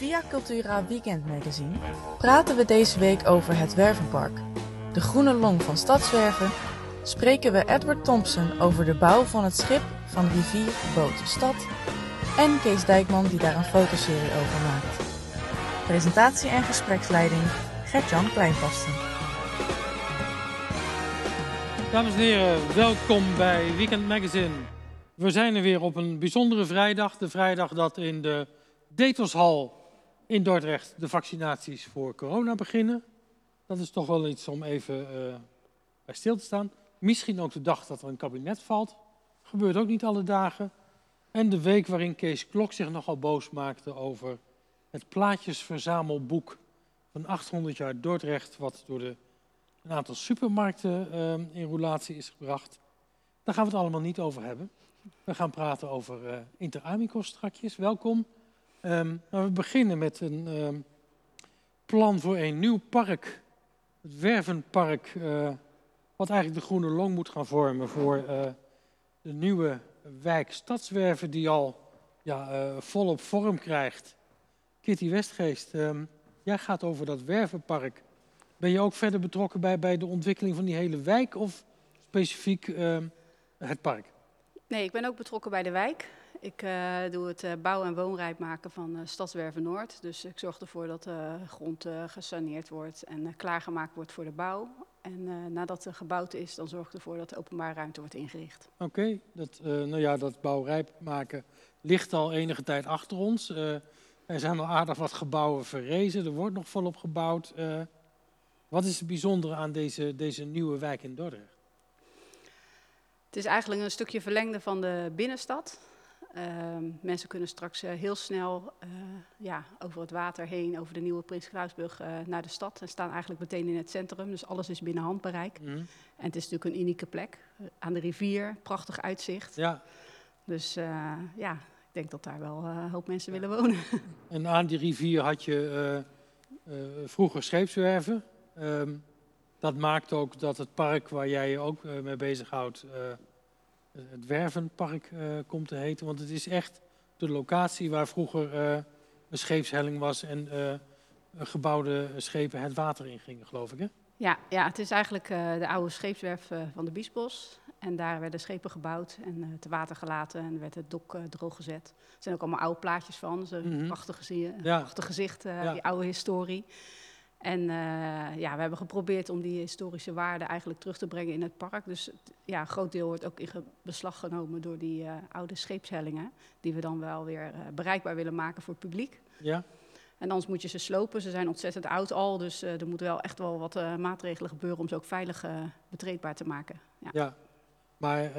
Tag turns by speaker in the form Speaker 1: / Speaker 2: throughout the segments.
Speaker 1: Via Cultura Weekend Magazine praten we deze week over het Wervenpark, de groene long van Stadswerven, spreken we Edward Thompson over de bouw van het schip van rivier Boot Stad en Kees Dijkman die daar een fotoserie over maakt. Presentatie en gespreksleiding Gert-Jan Kleinvasten.
Speaker 2: Dames en heren, welkom bij Weekend Magazine. We zijn er weer op een bijzondere vrijdag. De vrijdag dat in de Detelshal in Dordrecht de vaccinaties voor corona beginnen. Dat is toch wel iets om even uh, bij stil te staan. Misschien ook de dag dat er een kabinet valt. Gebeurt ook niet alle dagen. En de week waarin Kees Klok zich nogal boos maakte over het plaatjesverzamelboek van 800 jaar Dordrecht, wat door de, een aantal supermarkten uh, in roulatie is gebracht. Daar gaan we het allemaal niet over hebben. We gaan praten over uh, Inter Amicos strakjes. Welkom. Um, we beginnen met een um, plan voor een nieuw park. Het Wervenpark, uh, wat eigenlijk de Groene Long moet gaan vormen voor uh, de nieuwe wijk Stadswerven die al ja, volop vorm krijgt. Kitty Westgeest, um, jij gaat over dat Wervenpark. Ben je ook verder betrokken bij, bij de ontwikkeling van die hele wijk of specifiek het park?
Speaker 3: Nee, ik ben ook betrokken bij de wijk. Ik uh, doe het uh, bouw- en woonrijp maken van uh, Stadswerven Noord. Dus ik zorg ervoor dat de grond gesaneerd wordt en klaargemaakt wordt voor de bouw. En nadat er gebouwd is, dan zorg ik ervoor dat de openbare ruimte wordt ingericht.
Speaker 2: Oké, okay, dat, nou ja, dat bouwrijp maken ligt al enige tijd achter ons. er zijn al aardig wat gebouwen verrezen, er wordt nog volop gebouwd. wat is het bijzondere aan deze, deze nieuwe wijk in Dordrecht?
Speaker 3: Het is eigenlijk een stukje verlengde van de binnenstad. Uh, mensen kunnen straks uh, heel snel uh, ja, over het water heen, over de nieuwe Prins Klausbrug, naar de stad. En staan eigenlijk meteen in het centrum, dus alles is binnen handbereik. Mm. En het is natuurlijk een unieke plek. aan de rivier, prachtig uitzicht. Ja. Dus ja, ik denk dat daar wel een hoop mensen ja. willen wonen.
Speaker 2: En aan die rivier had je vroeger scheepswerven. Um, dat maakt ook dat het park waar jij je ook mee bezighoudt, het Wervenpark uh, komt te heten. Want het is echt de locatie waar vroeger een scheepshelling was en gebouwde schepen het water in gingen, geloof ik. Hè?
Speaker 3: Ja, ja, het is eigenlijk de oude scheepswerf van de Biesbos. En daar werden schepen gebouwd en te water gelaten en werd het dok droog gezet. Er zijn ook allemaal oude plaatjes van, zo'n mm -hmm. prachtig, ja. prachtig gezicht, ja. die oude historie. En uh, ja, we hebben geprobeerd om die historische waarde eigenlijk terug te brengen in het park. Dus ja, een groot deel wordt ook in beslag genomen door die uh, oude scheepshellingen. Die we dan wel weer uh, bereikbaar willen maken voor het publiek. Ja. En anders moet je ze slopen. Ze zijn ontzettend oud al. Dus er moeten wel echt wel wat maatregelen gebeuren om ze ook veilig betreedbaar te maken.
Speaker 2: Ja, ja. maar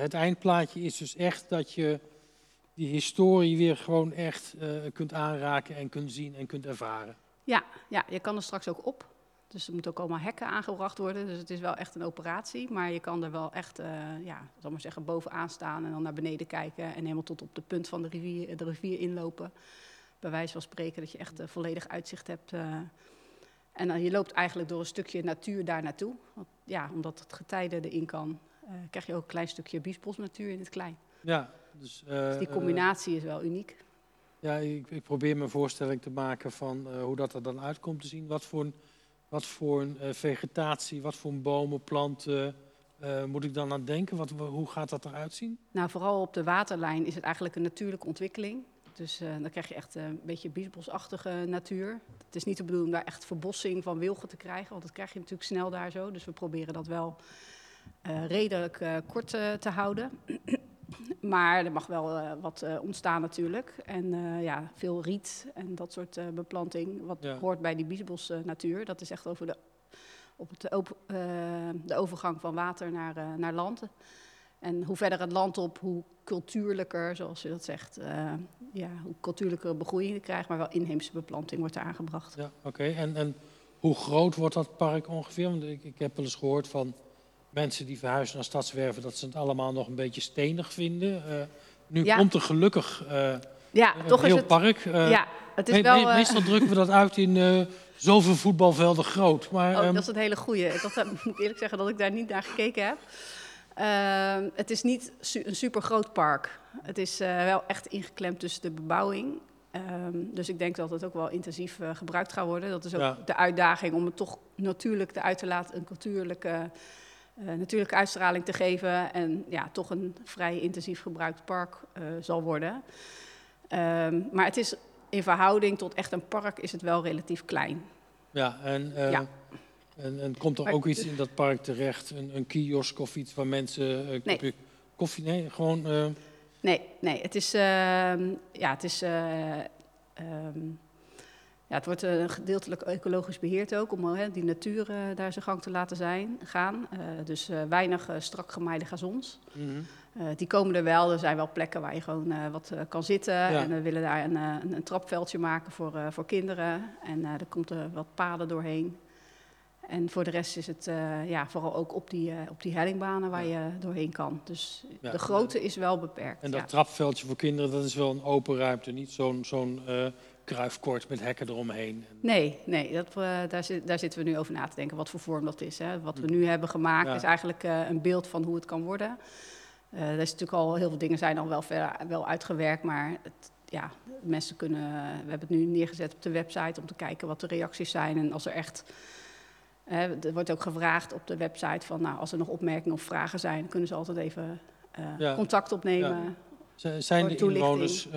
Speaker 2: het eindplaatje is dus echt dat je die historie weer gewoon echt kunt aanraken en kunt zien en kunt ervaren.
Speaker 3: Ja, ja, je kan er straks ook op. Dus er moeten ook allemaal hekken aangebracht worden. Dus het is wel echt een operatie. Maar je kan er wel echt, uh, ja, zal maar zeggen, bovenaan staan en dan naar beneden kijken. En helemaal tot op de punt van de rivier, de rivier inlopen. Bij wijze van spreken dat je echt uh, volledig uitzicht hebt. Uh, en dan je loopt eigenlijk door een stukje natuur daar naartoe. Want, ja, omdat het getijde erin kan, krijg je ook een klein stukje biesbosnatuur in het klein. Ja, dus, dus die combinatie is wel uniek.
Speaker 2: Ja, ik, ik, probeer me een voorstelling te maken van uh, hoe dat er dan uitkomt te zien. Wat voor een, wat voor uh, vegetatie, wat voor een bomen, planten uh, moet ik dan aan denken? Wat, hoe gaat dat eruit zien?
Speaker 3: Nou, vooral op de waterlijn is het eigenlijk een natuurlijke ontwikkeling. Dus dan krijg je echt een beetje biesbosachtige natuur. Het is niet de bedoeling daar echt verbossing van wilgen te krijgen, want dat krijg je natuurlijk snel daar zo. Dus we proberen dat wel redelijk kort te houden. Maar er mag wel uh, wat uh, ontstaan natuurlijk. En uh, ja, veel riet en dat soort beplanting, wat ja. hoort bij die biesbosnatuur. dat is echt over de, op het op, de overgang van water naar, naar land. En hoe verder het land op, hoe cultuurlijker, zoals je dat zegt, ja, hoe cultuurlijker begroeiing je krijgt, maar wel inheemse beplanting wordt er aangebracht.
Speaker 2: Ja, oké. Okay. En, en hoe groot wordt dat park ongeveer? Want ik, ik heb wel eens gehoord van mensen die verhuizen naar Stadswerven, dat ze het allemaal nog een beetje stenig vinden. Uh, nu ja. komt er gelukkig uh, ja, een toch heel is het, park. Uh, ja, het is me wel, me meestal drukken we dat uit in zoveel voetbalvelden groot. Maar,
Speaker 3: oh, um, dat is een hele goeie. Ik moet eerlijk zeggen dat ik daar niet naar gekeken heb. Ehm, het is niet su een super groot park. Het is wel echt ingeklemd tussen de bebouwing. Ehm, dus ik denk dat het ook wel intensief eh, gebruikt gaat worden. Dat is ook
Speaker 2: Ja.
Speaker 3: de uitdaging om het toch natuurlijk eruit te laten, een natuurlijke, eh, natuurlijke uitstraling te geven. En ja, toch een vrij intensief gebruikt park eh, zal worden. Ehm, maar het is in verhouding tot echt een park is het wel relatief klein.
Speaker 2: Ja, en, eh,
Speaker 3: Ja.
Speaker 2: en, en komt er
Speaker 3: Maar-
Speaker 2: ook iets in dat park terecht? Een, een kiosk of iets waar mensen eh, kopje koffie... Nee, gewoon... eh,
Speaker 3: Nee, nee, het is, ehm, ja, het is, eh, ehm, ja, het wordt eh, gedeeltelijk ecologisch beheerd ook, om eh, die natuur eh, daar zijn gang te laten zijn, gaan. Dus weinig strak gemaaide gazons.
Speaker 2: mhm.
Speaker 3: Die komen er wel. Er zijn wel plekken waar je gewoon wat kan zitten. En we willen daar een, een, een trapveldje maken voor, voor kinderen. En er komt er wat paden doorheen. En voor de rest is het ja, vooral ook op die, op die hellingbanen waar je doorheen kan. Dus
Speaker 2: Ja.
Speaker 3: de grootte is wel beperkt.
Speaker 2: En dat trapveldje voor kinderen, dat is wel een open ruimte. Niet zo'n zo'n kruifkort met hekken eromheen.
Speaker 3: Nee, nee dat, eh, daar, zit, daar zitten we nu over na te denken, wat voor vorm dat is. Hè. Wat we nu hebben gemaakt
Speaker 2: Ja.
Speaker 3: is eigenlijk eh, een beeld van hoe het kan worden. Eh, er is natuurlijk al heel veel dingen zijn al wel, ver, wel uitgewerkt, maar het, ja, mensen kunnen. We hebben het nu neergezet op de website om te kijken wat de reacties zijn. En als er echt. er wordt ook gevraagd op de website van, nou, als er nog opmerkingen of vragen zijn, kunnen ze altijd even
Speaker 2: Ja.
Speaker 3: contact opnemen.
Speaker 2: Z- Zijn de
Speaker 3: toelichting.
Speaker 2: inwoners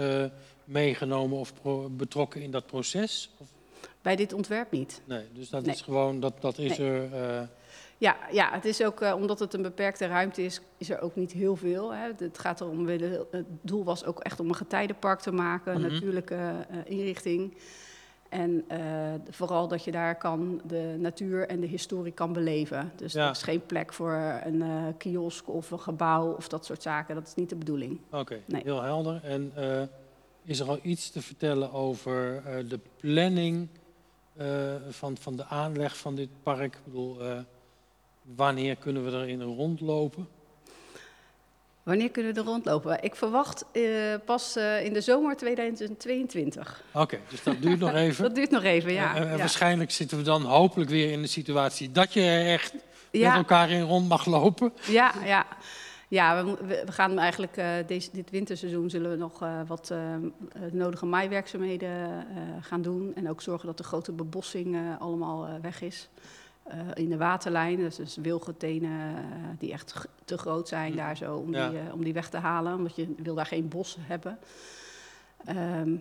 Speaker 2: meegenomen of betrokken in dat proces? Of,
Speaker 3: Bij dit ontwerp niet.
Speaker 2: nee, dus dat
Speaker 3: Nee.
Speaker 2: is gewoon, dat, dat is
Speaker 3: Nee.
Speaker 2: er... eh,
Speaker 3: Ja, ja, het is ook, eh, omdat het een beperkte ruimte is, is er ook niet heel veel. Hè. Het gaat erom, het doel was ook echt om een getijdenpark te maken, een
Speaker 2: Mhm.
Speaker 3: natuurlijke eh, inrichting. En vooral dat je daar kan de natuur en de historie kan beleven. Dus
Speaker 2: Ja.
Speaker 3: er is geen plek voor een kiosk of een gebouw of dat soort zaken. Dat is niet de bedoeling.
Speaker 2: Oké,
Speaker 3: Nee.
Speaker 2: heel helder. En is er al iets te vertellen over eh, de planning eh, van, van de aanleg van dit park? Ik bedoel, eh, wanneer kunnen we erin rondlopen?
Speaker 3: Wanneer kunnen we er rondlopen? Ik verwacht pas in de zomer 2022.
Speaker 2: Oké, dus dat duurt nog even.
Speaker 3: Dat duurt nog even, ja.
Speaker 2: En- en
Speaker 3: ja.
Speaker 2: waarschijnlijk zitten we dan hopelijk weer in de situatie dat je echt met elkaar in rond mag lopen.
Speaker 3: Ja, ja. Ja, we, we gaan eigenlijk eh, deze, dit winterseizoen zullen we nog eh, wat eh, nodige maaiwerkzaamheden gaan doen. En ook zorgen dat de grote bebossing allemaal weg is. In de waterlijn, dus, dus wilgetenen die echt te groot zijn
Speaker 2: Hm.
Speaker 3: daar zo, om,
Speaker 2: Ja.
Speaker 3: die, om die weg te halen. Omdat je wil daar geen bos hebben. Ehm,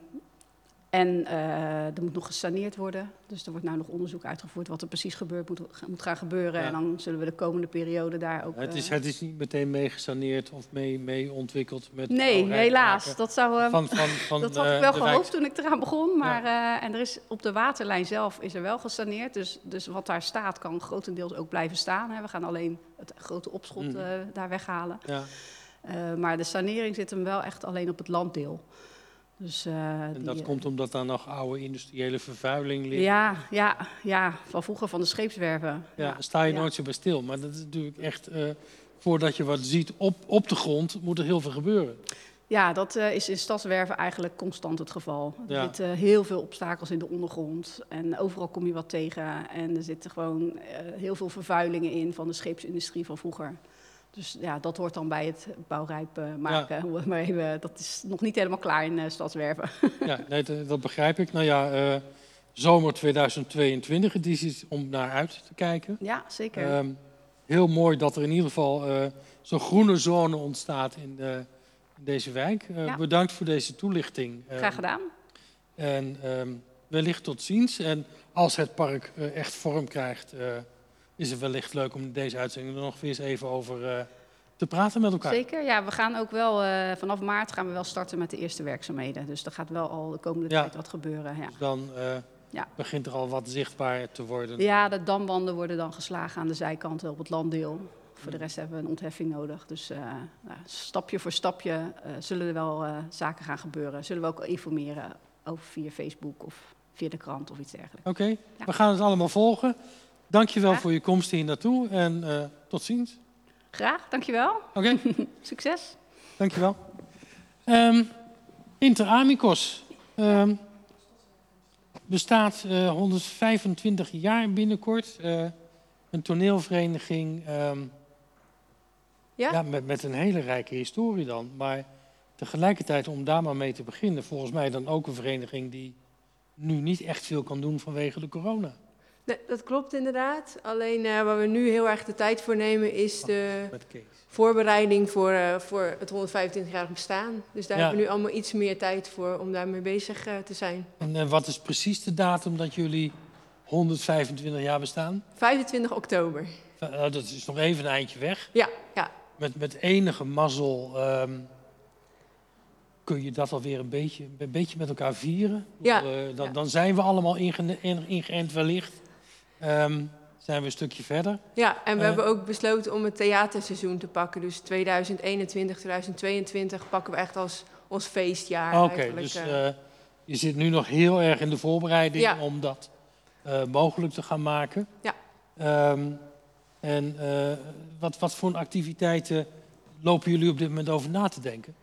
Speaker 3: en eh, er moet nog gesaneerd worden. Dus er wordt nou nog onderzoek uitgevoerd wat er precies gebeurt, moet, moet gaan gebeuren.
Speaker 2: Ja.
Speaker 3: En dan zullen we de komende periode daar ook...
Speaker 2: Het is,
Speaker 3: eh,
Speaker 2: het is niet meteen meegesaneerd of mee, mee ontwikkeld met
Speaker 3: Nee, helaas. Dat, zou, eh,
Speaker 2: Van, van, van,
Speaker 3: dat had ik wel gehoopt
Speaker 2: Rijks-
Speaker 3: toen ik eraan begon. Maar, en er is op de waterlijn zelf is er wel gesaneerd. Dus, dus wat daar staat kan grotendeels ook blijven staan. Hè. We gaan alleen het grote opschot eh, daar weghalen.
Speaker 2: Ja,
Speaker 3: maar de sanering zit hem wel echt alleen op het landdeel. Dus, eh,
Speaker 2: en dat
Speaker 3: eh,
Speaker 2: komt omdat daar nog oude industriële vervuiling ligt.
Speaker 3: ja, ja, ja, van vroeger van de scheepswerven.
Speaker 2: Ja, sta je
Speaker 3: ja.
Speaker 2: nooit zo bij stil. Maar dat is natuurlijk echt, eh, voordat je wat ziet op, op de grond, moet er heel veel gebeuren.
Speaker 3: Ja, dat is in stadswerven eigenlijk constant het geval. Er
Speaker 2: Ja.
Speaker 3: zitten heel veel obstakels in de ondergrond en overal kom je wat tegen. En er zitten gewoon heel veel vervuilingen in van de scheepsindustrie van vroeger. Dus ja, dat hoort dan bij het bouwrijp eh, maken. Maar even, dat is nog niet helemaal klaar in eh, stadswerven.
Speaker 2: Ja, nee, dat, dat begrijp ik. Nou ja, eh, zomer 2022, het is om naar uit te kijken.
Speaker 3: Ja, zeker.
Speaker 2: Ehm, heel mooi dat er in ieder geval zo'n groene zone ontstaat in, de, in deze wijk.
Speaker 3: Ja.
Speaker 2: Bedankt voor deze toelichting. Ehm,
Speaker 3: Graag gedaan.
Speaker 2: En ehm, wellicht tot ziens. En als het park echt vorm krijgt, is het wellicht leuk om deze uitzending er nog eens even over eh, te praten met elkaar.
Speaker 3: Zeker. Ja, we gaan ook wel eh, vanaf maart gaan we wel starten met de eerste werkzaamheden. Dus er gaat wel al de komende
Speaker 2: Ja.
Speaker 3: tijd wat gebeuren. Ja.
Speaker 2: Dus dan eh,
Speaker 3: Ja.
Speaker 2: begint er al wat zichtbaar te worden.
Speaker 3: Ja, de damwanden worden dan geslagen aan de zijkanten op het landdeel. Voor de rest hebben we een ontheffing nodig. Dus nou, stapje voor stapje zullen er wel zaken gaan gebeuren. Zullen we ook informeren over via Facebook of via de krant of iets dergelijks.
Speaker 2: Oké, we gaan het allemaal volgen. Dankjewel
Speaker 3: Graag.
Speaker 2: voor je komst hier naartoe en eh, tot ziens.
Speaker 3: Graag, dankjewel.
Speaker 2: Oké,
Speaker 3: Succes.
Speaker 2: dankjewel. Ehm Inter Amicos ehm, bestaat eh, 125 jaar binnenkort. Eh, een toneelvereniging ehm,
Speaker 3: Ja?
Speaker 2: ja, met, met een hele rijke historie dan. Maar tegelijkertijd, om daar maar mee te beginnen, volgens mij dan ook een vereniging die nu niet echt veel kan doen vanwege de corona.
Speaker 4: Nee, dat klopt inderdaad. Alleen eh, waar we nu heel erg de tijd voor nemen is de
Speaker 2: Met Kees.
Speaker 4: voorbereiding voor, eh, voor het 125-jarig bestaan. Dus daar
Speaker 2: Ja.
Speaker 4: hebben we nu allemaal iets meer tijd voor om daarmee bezig eh, te zijn.
Speaker 2: En wat is precies de datum dat jullie 125 jaar bestaan?
Speaker 4: 25 oktober.
Speaker 2: Dat is nog even een eindje weg.
Speaker 4: Ja, ja.
Speaker 2: Met, met enige mazzel ehm, kun je dat alweer een beetje, een beetje met elkaar vieren.
Speaker 4: Ja,
Speaker 2: dan,
Speaker 4: ja.
Speaker 2: dan zijn we allemaal inge- in- ingeënt wellicht. Ehm, zijn we een stukje verder.
Speaker 4: ja, en we
Speaker 2: Eh.
Speaker 4: hebben ook besloten om het theaterseizoen te pakken. Dus 2021, 2022 pakken we echt als ons feestjaar.
Speaker 2: Oké, dus
Speaker 4: eh.
Speaker 2: eh, je zit nu nog heel erg in de voorbereiding
Speaker 4: Ja.
Speaker 2: om dat mogelijk te gaan maken.
Speaker 4: Ja.
Speaker 2: Ehm, en wat, wat voor activiteiten lopen jullie op dit moment over na te denken?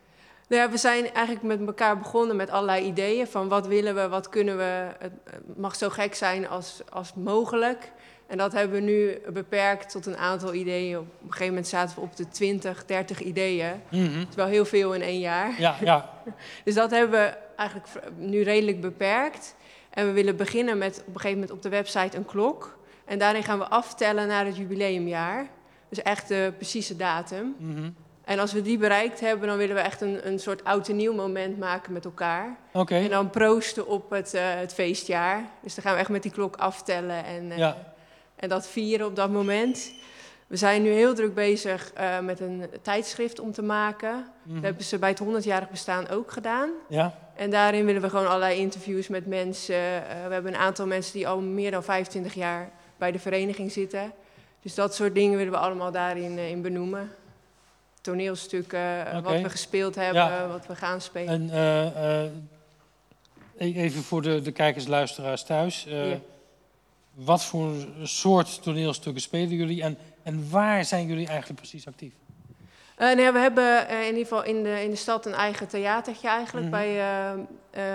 Speaker 4: Nou ja, we zijn eigenlijk met elkaar begonnen met allerlei ideeën van wat willen we, wat kunnen we. Het mag zo gek zijn als, als mogelijk. En dat hebben we nu beperkt tot een aantal ideeën. Op een gegeven moment zaten we op de 20, 30 ideeën. Dat is wel heel veel in één jaar.
Speaker 2: Ja, ja,
Speaker 4: Dus dat hebben we eigenlijk nu redelijk beperkt. En we willen beginnen met op een gegeven moment op de website een klok. En daarin gaan we aftellen naar het jubileumjaar. Dus echt de precieze datum.
Speaker 2: mhm.
Speaker 4: En als we die bereikt hebben, dan willen we echt een, een soort oud en nieuw moment maken met elkaar.
Speaker 2: oké.
Speaker 4: En dan proosten op het, eh, het feestjaar. Dus dan gaan we echt met die klok aftellen en, eh,
Speaker 2: Ja.
Speaker 4: en dat vieren op dat moment. We zijn nu heel druk bezig eh, met een tijdschrift om te maken.
Speaker 2: Mhm.
Speaker 4: Dat hebben ze bij het 100-jarig bestaan ook gedaan.
Speaker 2: Ja,
Speaker 4: En daarin willen we gewoon allerlei interviews met mensen. We hebben een aantal mensen die al meer dan 25 jaar bij de vereniging zitten. Dus dat soort dingen willen we allemaal daarin in benoemen. Toneelstukken, eh, wat we gespeeld hebben,
Speaker 2: Ja.
Speaker 4: wat we gaan spelen.
Speaker 2: en eh, eh, e- even voor de, de kijkers, luisteraars thuis.
Speaker 4: Ja.
Speaker 2: Wat voor soort toneelstukken spelen jullie en, en waar zijn jullie eigenlijk precies actief?
Speaker 4: Eh, nou we hebben in ieder geval in de, in de stad een eigen theatertje eigenlijk.
Speaker 2: Mhm.
Speaker 4: Bij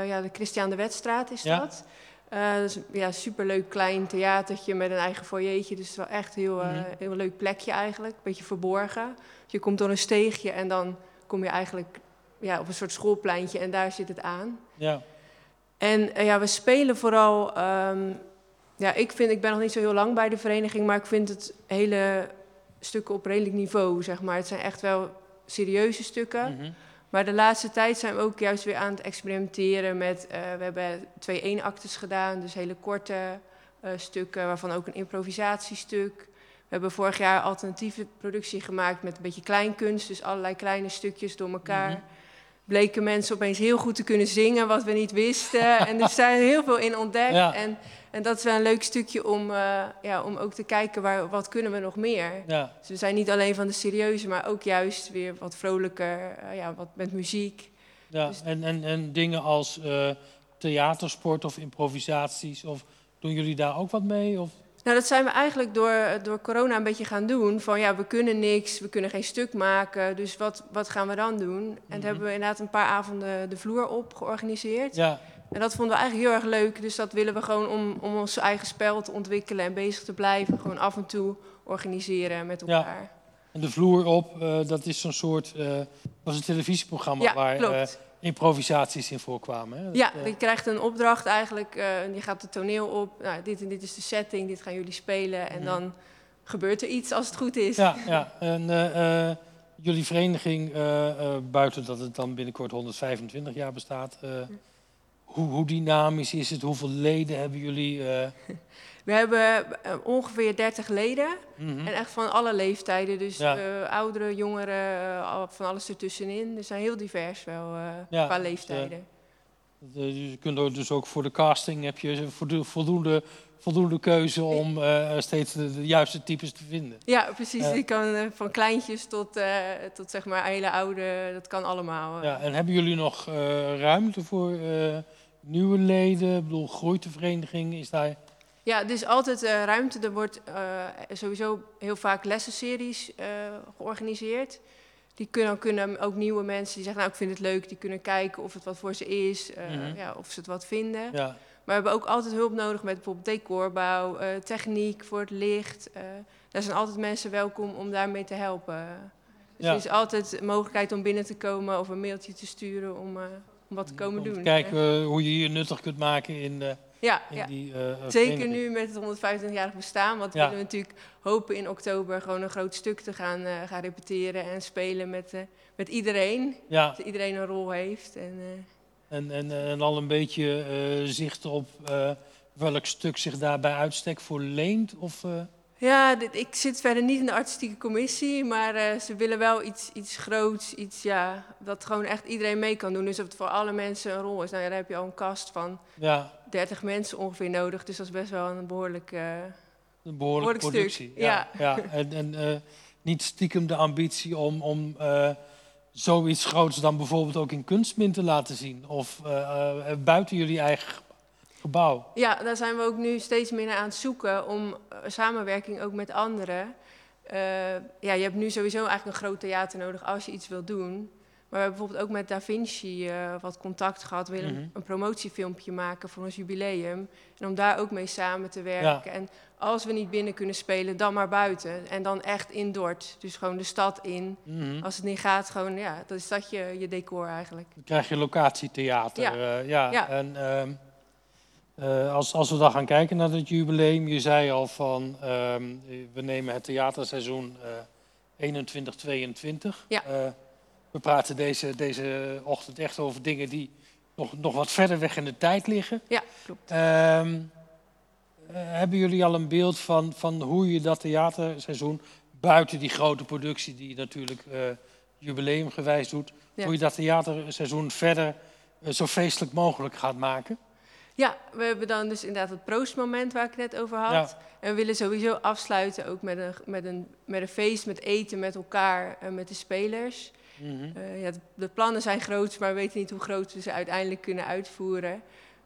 Speaker 4: ja, de Christian de Wetstraat is
Speaker 2: Ja.
Speaker 4: dat. Dat is een ja, superleuk klein theatertje met een eigen foyeetje. Dus het is wel echt heel,
Speaker 2: Mhm.
Speaker 4: heel leuk plekje eigenlijk. Beetje verborgen. Je komt door een steegje en dan kom je eigenlijk ja, op een soort schoolpleintje en daar zit het aan.
Speaker 2: Ja,
Speaker 4: En eh, ja, we spelen vooral. ehm, ja, ik, vind, ik ben nog niet zo heel lang bij de vereniging, maar ik vind het hele stukken op redelijk niveau, zeg maar. Het zijn echt wel serieuze stukken.
Speaker 2: mhm.
Speaker 4: Maar de laatste tijd zijn we ook juist weer aan het experimenteren met... eh, we hebben twee eenactes gedaan, dus hele korte eh, stukken... waarvan ook een improvisatiestuk. We hebben vorig jaar alternatieve productie gemaakt met een beetje kleinkunst... dus allerlei kleine stukjes door elkaar.
Speaker 2: Mhm.
Speaker 4: Bleken mensen opeens heel goed te kunnen zingen, wat we niet wisten. en er zijn heel veel in ontdekt.
Speaker 2: Ja.
Speaker 4: En, en dat is wel een leuk stukje om, eh, ja, om ook te kijken... Waar, wat kunnen we nog meer
Speaker 2: ja.
Speaker 4: dus we zijn niet alleen van de serieuze, maar ook juist weer wat vrolijker, eh, ja, wat met muziek.
Speaker 2: Ja,
Speaker 4: Dus-
Speaker 2: en, en, en dingen als eh, theatersport of improvisaties, of doen jullie daar ook wat mee? Of?
Speaker 4: Nou, dat zijn we eigenlijk door, door corona een beetje gaan doen. Van ja, we kunnen niks, we kunnen geen stuk maken, dus wat, wat gaan we dan doen? En
Speaker 2: Mhm.
Speaker 4: hebben we inderdaad een paar avonden de vloer op georganiseerd.
Speaker 2: Ja,
Speaker 4: En dat vonden we eigenlijk heel erg leuk, dus dat willen we gewoon om, om ons eigen spel te ontwikkelen en bezig te blijven. Gewoon af en toe organiseren met
Speaker 2: Ja.
Speaker 4: elkaar.
Speaker 2: en de vloer op, eh, dat is zo'n soort, eh was een televisieprogramma
Speaker 4: Ja,
Speaker 2: waar
Speaker 4: klopt.
Speaker 2: eh, improvisaties in voorkwamen. Hè? Dat,
Speaker 4: Ja,
Speaker 2: eh,
Speaker 4: je krijgt een opdracht eigenlijk. eh je gaat het toneel op. Nou, dit en dit is de setting, dit gaan jullie spelen. En
Speaker 2: Mhm.
Speaker 4: dan gebeurt er iets als het goed is.
Speaker 2: ja, ja, en eh, jullie vereniging, buiten dat het dan binnenkort 125 jaar bestaat, hoe, hoe dynamisch is het? Hoeveel leden hebben jullie?
Speaker 4: We hebben eh, ongeveer 30 leden.
Speaker 2: mhm.
Speaker 4: En echt van alle leeftijden. Dus
Speaker 2: Ja.
Speaker 4: eh, ouderen, jongeren, eh, van alles ertussenin. Dus zijn heel divers wel
Speaker 2: Ja,
Speaker 4: qua
Speaker 2: dus,
Speaker 4: leeftijden.
Speaker 2: De- je kunt ook dus ook voor de casting heb je voldo- voldoende, voldoende keuze om steeds de, de juiste types te vinden.
Speaker 4: Ja, precies. Je kan van kleintjes tot, tot zeg maar hele oude. Dat kan allemaal.
Speaker 2: Ja, en hebben jullie nog ruimte voor nieuwe leden? Ik bedoel, groeit de vereniging? Is daar...
Speaker 4: Ja, er is altijd eh, ruimte. Er wordt eh, sowieso heel vaak lessenseries eh, georganiseerd. Die kunnen, kunnen ook nieuwe mensen die zeggen, nou ik vind het leuk, die kunnen kijken of het wat voor ze is,
Speaker 2: Mhm.
Speaker 4: ja, of ze het wat vinden.
Speaker 2: Ja,
Speaker 4: Maar we hebben ook altijd hulp nodig met bijvoorbeeld decorbouw, techniek voor het licht. daar zijn altijd mensen welkom om daarmee te helpen. Dus
Speaker 2: Ja.
Speaker 4: er is altijd de mogelijkheid om binnen te komen of een mailtje te sturen om, om wat te komen
Speaker 2: Om
Speaker 4: doen.
Speaker 2: kijken hoe je je nuttig kunt maken in, eh,
Speaker 4: Ja, ja.
Speaker 2: die eh, eh,
Speaker 4: Zeker nu met het 125-jarig bestaan. Want we willen natuurlijk hopen in oktober gewoon een groot stuk te gaan, eh, gaan repeteren en spelen met, met iedereen. Dat iedereen een rol heeft. En,
Speaker 2: en, en, en al een beetje zicht op welk stuk zich daarbij uitstek voor leent? Of,
Speaker 4: ja, dit, ik zit verder niet in de artistieke commissie, maar ze willen wel iets, iets groots, iets ja, dat gewoon echt iedereen mee kan doen. Dus dat het voor alle mensen een rol is. Nou ja, daar heb je al een kast van
Speaker 2: ja,
Speaker 4: 30 mensen ongeveer nodig. Dus dat is best wel een behoorlijk. eh,
Speaker 2: een behoorlijke
Speaker 4: Behoorlijk stuk,
Speaker 2: productie. Ja, ja. En, en eh, niet stiekem de ambitie om, om eh, zoiets groots dan bijvoorbeeld ook in kunstmin te laten zien. Of buiten jullie eigen gebouw.
Speaker 4: Ja, daar zijn we ook nu steeds meer naar aan het zoeken om samenwerking ook met anderen. Ja, je hebt nu sowieso eigenlijk een groot theater nodig als je iets wilt doen. Maar we hebben bijvoorbeeld ook met Da Vinci eh, wat contact gehad. We willen
Speaker 2: Mhm.
Speaker 4: een promotiefilmpje maken voor ons jubileum. En om daar ook mee samen te werken. En als we niet binnen kunnen spelen, dan maar buiten. En dan echt in Dort. Dus gewoon de stad in.
Speaker 2: Mhm.
Speaker 4: Als het niet gaat, gewoon, ja, dan is dat je, je decor eigenlijk.
Speaker 2: Dan krijg je locatietheater.
Speaker 4: Ja.
Speaker 2: eh, ja.
Speaker 4: Ja.
Speaker 2: En ehm, eh, als, als we dan gaan kijken naar het jubileum, je zei al van ehm, we nemen het theaterseizoen eh 21-22.
Speaker 4: Ja.
Speaker 2: We praten deze, deze ochtend echt over dingen die nog, nog wat verder weg in de tijd liggen.
Speaker 4: Ja, klopt.
Speaker 2: Ehm, eh, hebben jullie al een beeld van, van hoe je dat theaterseizoen, buiten die grote productie die je natuurlijk eh, jubileumgewijs doet,
Speaker 4: Ja.
Speaker 2: hoe je dat theaterseizoen verder eh, zo feestelijk mogelijk gaat maken?
Speaker 4: Ja, we hebben dan dus inderdaad het proostmoment waar ik het net over had.
Speaker 2: Ja.
Speaker 4: En we willen sowieso afsluiten ook met een, met een, met een feest, met eten met elkaar en met de spelers.
Speaker 2: Mhm.
Speaker 4: Eh, ja, de, de plannen zijn groot, maar we weten niet hoe groot we ze uiteindelijk kunnen uitvoeren.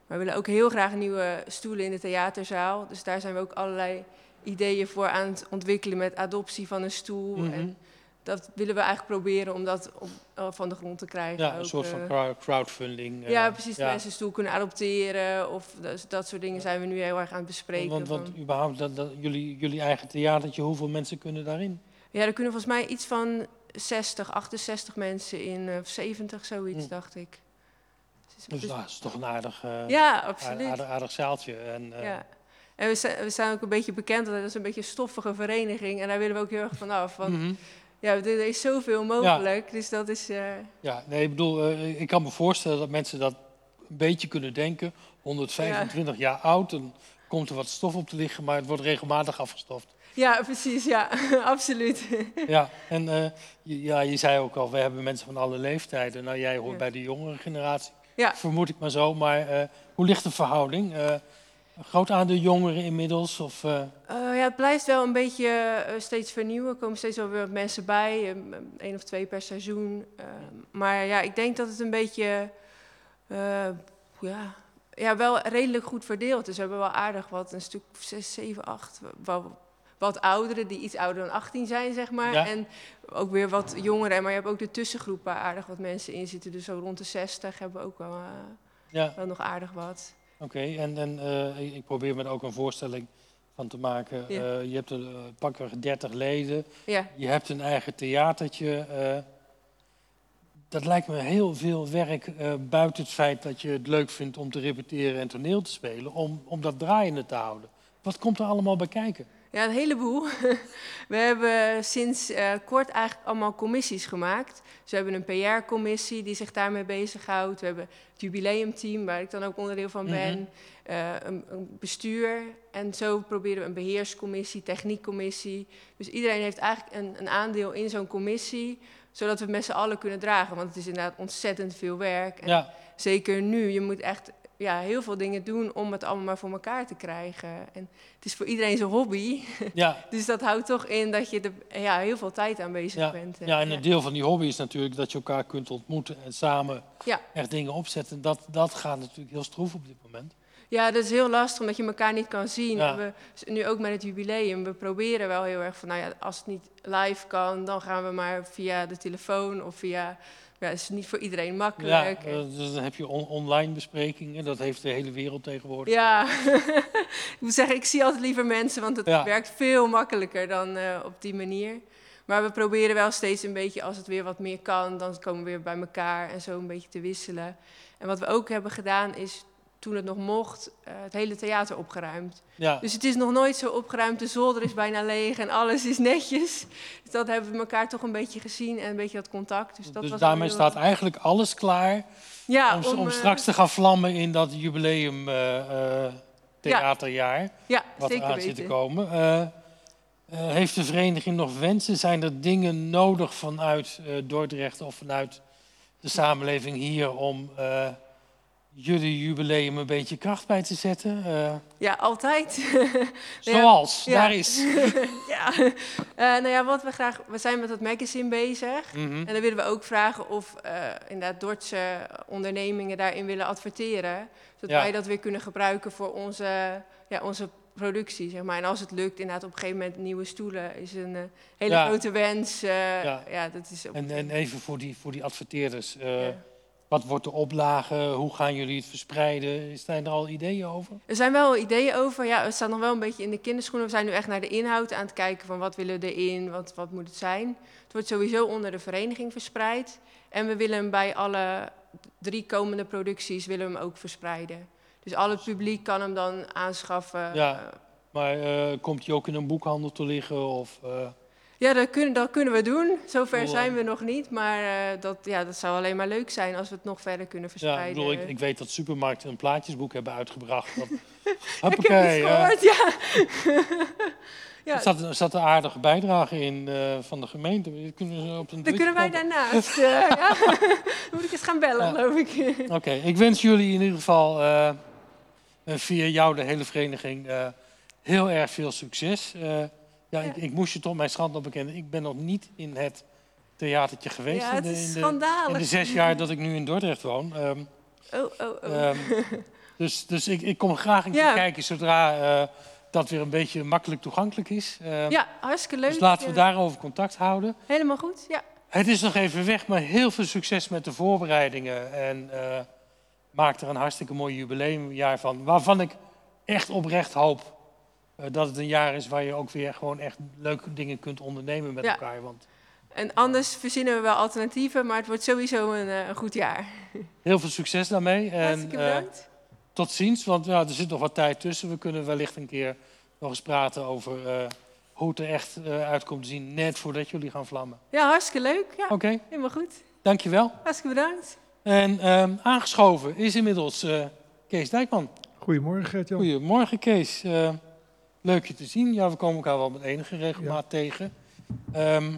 Speaker 4: Maar we willen ook heel graag nieuwe stoelen in de theaterzaal. Dus daar zijn we ook allerlei ideeën voor aan het ontwikkelen met adoptie van een stoel.
Speaker 2: Mhm.
Speaker 4: En dat willen we eigenlijk proberen om dat op, eh, van de grond te krijgen.
Speaker 2: Ja, een soort
Speaker 4: eh,
Speaker 2: van crowd- crowdfunding. eh,
Speaker 4: ja, precies. Dat mensen een stoel kunnen adopteren of dat, dat soort dingen zijn we nu heel erg aan het bespreken.
Speaker 2: Want, want überhaupt, dat, dat, jullie, jullie eigen theatertje, hoeveel mensen kunnen daarin?
Speaker 4: Ja, er kunnen volgens mij iets van 60, 68 mensen in, eh, of 70, zoiets,
Speaker 2: Hm.
Speaker 4: dacht ik. Dus-
Speaker 2: Dus
Speaker 4: dus-
Speaker 2: dat is toch een aardig, eh,
Speaker 4: ja,
Speaker 2: aardig,
Speaker 4: absoluut.
Speaker 2: aardig, aardig zaaltje. En, eh,
Speaker 4: Ja. En we zijn, we zijn ook een beetje bekend, dat is een beetje een stoffige vereniging. En daar willen we ook heel erg van af. Want
Speaker 2: mhm.
Speaker 4: ja, er, is zoveel mogelijk. Dus dat is... eh,
Speaker 2: Ja, nee, ik bedoel, eh, ik kan me voorstellen dat mensen dat een beetje kunnen denken. 125 jaar oud, dan komt er wat stof op te liggen, maar het wordt regelmatig afgestoft.
Speaker 4: Ja, precies. Ja, absoluut.
Speaker 2: Ja, en eh, je, ja, je zei ook al, we hebben mensen van alle leeftijden. Nou, jij hoort
Speaker 4: Ja.
Speaker 2: bij de jongere generatie,
Speaker 4: Ja.
Speaker 2: vermoed ik maar zo. Maar eh, hoe ligt de verhouding? Een groot aandeel jongeren inmiddels? Of,
Speaker 4: ja, het blijft wel een beetje steeds vernieuwen. Er komen steeds wel weer mensen bij. um, um, één of twee per seizoen. Eh, maar ja, ik denk dat het een beetje... ja, ja, wel redelijk goed verdeeld is. We hebben wel aardig wat, een stuk 6, 7, 8... Wel, wat ouderen die iets ouder dan 18 zijn, zeg maar.
Speaker 2: Ja.
Speaker 4: En ook weer wat jongeren. Maar je hebt ook de tussengroep waar aardig wat mensen in zitten. Dus zo rond de 60 hebben we ook wel, eh,
Speaker 2: ja,
Speaker 4: wel nog aardig wat.
Speaker 2: oké. En, en eh, ik- probeer me er ook een voorstelling van te maken.
Speaker 4: Ja.
Speaker 2: Eh, je hebt er uh, pakweg 30 leden.
Speaker 4: Ja,
Speaker 2: Je hebt een eigen theatertje. dat lijkt me heel veel werk buiten het feit dat je het leuk vindt om te repeteren en toneel te spelen, om, om dat draaiende te houden. Wat komt er allemaal bij kijken?
Speaker 4: Ja, een heleboel. We hebben sinds eh, kort eigenlijk allemaal commissies gemaakt. Dus we hebben een PR-commissie die zich daarmee bezighoudt. We hebben het jubileumteam, waar ik dan ook onderdeel van ben. Eh, een, een bestuur. En zo proberen we een beheerscommissie, techniekcommissie. Dus iedereen heeft eigenlijk een, een aandeel in zo'n commissie, zodat we het met z'n allen kunnen dragen. Want het is inderdaad ontzettend veel werk. En
Speaker 2: Ja,
Speaker 4: Zeker nu, je moet echt ja, heel veel dingen doen om het allemaal maar voor elkaar te krijgen. En het is voor iedereen zijn hobby.
Speaker 2: ja,
Speaker 4: Dus dat houdt toch in dat je er ja, heel veel tijd aan bezig
Speaker 2: ja,
Speaker 4: bent.
Speaker 2: ja, en een deel van die hobby is natuurlijk dat je elkaar kunt ontmoeten en samen
Speaker 4: Ja.
Speaker 2: echt dingen opzetten. Dat, dat gaat natuurlijk heel stroef op dit moment.
Speaker 4: Ja, dat is heel lastig omdat je elkaar niet kan zien.
Speaker 2: Ja.
Speaker 4: We, nu ook met het jubileum, we proberen wel heel erg van, nou ja, als het niet live kan, dan gaan we maar via de telefoon of via, ja, het is niet voor iedereen
Speaker 2: Ja,
Speaker 4: makkelijk.
Speaker 2: eh, dus dan heb je on- online besprekingen, dat heeft de hele wereld tegenwoordig.
Speaker 4: Ja, ik moet zeggen, ik zie altijd liever mensen, want het
Speaker 2: Ja.
Speaker 4: werkt veel makkelijker dan eh, op die manier. Maar we proberen wel steeds een beetje, als het weer wat meer kan, dan komen we weer bij elkaar en zo een beetje te wisselen. En wat we ook hebben gedaan is, toen het nog mocht, eh, het hele theater opgeruimd.
Speaker 2: Ja,
Speaker 4: Dus het is nog nooit zo opgeruimd, de zolder is bijna leeg en alles is netjes. Dus dat hebben we elkaar toch een beetje gezien en een beetje dat contact. Dus, dat
Speaker 2: dus
Speaker 4: was
Speaker 2: daarmee staat eigenlijk alles klaar
Speaker 4: ja,
Speaker 2: om, om
Speaker 4: eh,
Speaker 2: straks te gaan vlammen in dat jubileum eh, theaterjaar.
Speaker 4: Ja,
Speaker 2: wat
Speaker 4: zeker
Speaker 2: eraan zit te komen. Heeft de vereniging nog wensen? Zijn er dingen nodig vanuit Dordrecht of vanuit de samenleving hier om jullie jubileum een beetje kracht bij te zetten? Eh,
Speaker 4: Ja, altijd.
Speaker 2: zoals,
Speaker 4: Ja.
Speaker 2: daar is.
Speaker 4: ja. Eh, nou ja, wat we graag... We zijn met het magazine bezig.
Speaker 2: Mhm.
Speaker 4: En dan willen we ook vragen of eh, inderdaad Dordtse ondernemingen daarin willen adverteren. Zodat
Speaker 2: Ja.
Speaker 4: wij dat weer kunnen gebruiken voor onze, ja, onze productie, zeg maar. En als het lukt, inderdaad op een gegeven moment nieuwe stoelen is een hele
Speaker 2: Ja.
Speaker 4: grote wens.
Speaker 2: Ja.
Speaker 4: ja. dat is.
Speaker 2: En, en even voor die, voor die adverteerders.
Speaker 4: Ja.
Speaker 2: Wat wordt de oplage? Hoe gaan jullie het verspreiden? Zijn er al ideeën over?
Speaker 4: Er zijn wel ideeën over. Ja, het staat nog wel een beetje in de kinderschoenen. We zijn nu echt naar de inhoud aan het kijken van wat willen we erin, wat, wat moet het zijn. Het wordt sowieso onder de vereniging verspreid. En we willen hem bij alle drie komende producties willen we hem ook verspreiden. Dus al het publiek kan hem dan aanschaffen.
Speaker 2: Ja. Maar eh, komt die ook in een boekhandel te liggen? Of, eh,
Speaker 4: ja dat, kunnen, dat kunnen we doen. Zover
Speaker 2: Cool.
Speaker 4: zijn we nog niet. Maar eh, dat, ja, dat zou alleen maar leuk zijn als we het nog verder kunnen
Speaker 2: ja, ik,
Speaker 4: verspreiden.
Speaker 2: bedoel, ik, ik weet dat supermarkten een plaatjesboek hebben uitgebracht. Dat,
Speaker 4: ik heb
Speaker 2: hoppakee, eh,
Speaker 4: gehoord, ja. ja.
Speaker 2: Er zat, er zat een aardige bijdrage in eh, van de gemeente. Die Kunnen ze op een
Speaker 4: Dan kunnen wij
Speaker 2: kopen?
Speaker 4: daarnaast. eh, ja. Dan moet ik eens gaan bellen, geloof ik.
Speaker 2: Oké, ik wens jullie in ieder geval via jou, de hele vereniging, heel erg veel succes. Ja, Ik, ik moest je toch mijn schande bekennen. Ik ben nog niet in het theatertje geweest
Speaker 4: Ja,
Speaker 2: in,
Speaker 4: het
Speaker 2: de,
Speaker 4: is
Speaker 2: in, de, in
Speaker 4: schandalig.
Speaker 2: de zes jaar dat ik nu in Dordrecht woon. Ehm,
Speaker 4: Oh, oh, oh.
Speaker 2: ehm, dus dus ik, ik kom graag een keer
Speaker 4: Ja.
Speaker 2: kijken zodra eh, dat weer een beetje makkelijk toegankelijk is. Ehm,
Speaker 4: ja, hartstikke leuk.
Speaker 2: dus laten we daarover contact houden.
Speaker 4: Helemaal goed, ja.
Speaker 2: Het is nog even weg, maar heel veel succes met de voorbereidingen. En eh, maak er een hartstikke mooi jubileumjaar van. Waarvan ik echt oprecht hoop dat het een jaar is waar je ook weer gewoon echt leuke dingen kunt ondernemen met
Speaker 4: Ja.
Speaker 2: elkaar. Want
Speaker 4: En anders verzinnen we wel alternatieven, maar het wordt sowieso een, eh, een goed jaar.
Speaker 2: heel veel succes daarmee. En
Speaker 4: Hartstikke
Speaker 2: eh,
Speaker 4: bedankt.
Speaker 2: tot ziens, want ja, er zit nog wat tijd tussen. We kunnen wellicht een keer nog eens praten over eh, hoe het er echt eh, uit komt te zien. Net voordat jullie gaan vlammen.
Speaker 4: Ja, hartstikke leuk. Ja,
Speaker 2: Oké,
Speaker 4: helemaal goed.
Speaker 2: dankjewel.
Speaker 4: Hartstikke bedankt.
Speaker 2: En ehm, aangeschoven is inmiddels eh, Kees Dijkman.
Speaker 5: Goedemorgen Gert-Jan.
Speaker 2: Goedemorgen Kees. Leuk je te zien. Ja, we komen elkaar wel met enige regelmaat tegen. Ehm,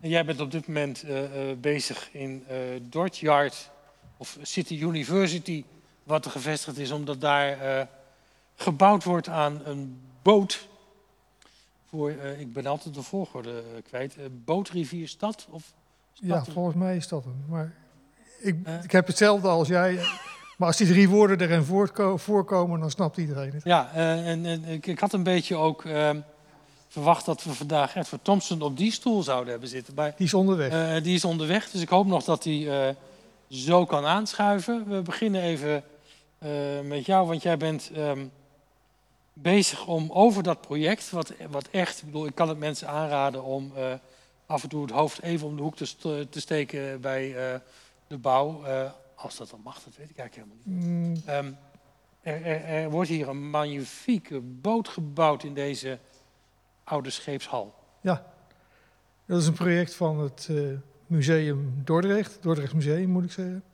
Speaker 2: en jij bent op dit moment eh, eh, bezig in Dortyard of City University, wat er gevestigd is, omdat daar gebouwd wordt aan een boot. Voor, ik ben altijd de volgorde kwijt. Bootrivierstad of
Speaker 5: Ja,
Speaker 2: stad?
Speaker 5: volgens mij is dat hem. Maar ik, ik heb hetzelfde als jij. Maar als die drie woorden erin voorkomen, dan snapt iedereen het.
Speaker 2: Ja, eh, en, en ik, ik had een beetje ook ehm, verwacht dat we vandaag Edward Thompson op die stoel zouden hebben zitten. Maar
Speaker 5: Die is onderweg.
Speaker 2: eh, die is onderweg, dus ik hoop nog dat hij eh, zo kan aanschuiven. We beginnen even met jou, want jij bent ehm, bezig om over dat project, wat, wat echt, ik bedoel, ik kan het mensen aanraden om af en toe het hoofd even om de hoek te, te steken bij de bouw. Als dat dan mag, dat weet ik eigenlijk helemaal niet.
Speaker 5: Mm,
Speaker 2: Ehm, er, er, er wordt hier een magnifieke boot gebouwd in deze oude scheepshal.
Speaker 5: dat is een project van het eh, Museum Dordrecht. Dordrecht Museum, moet ik zeggen.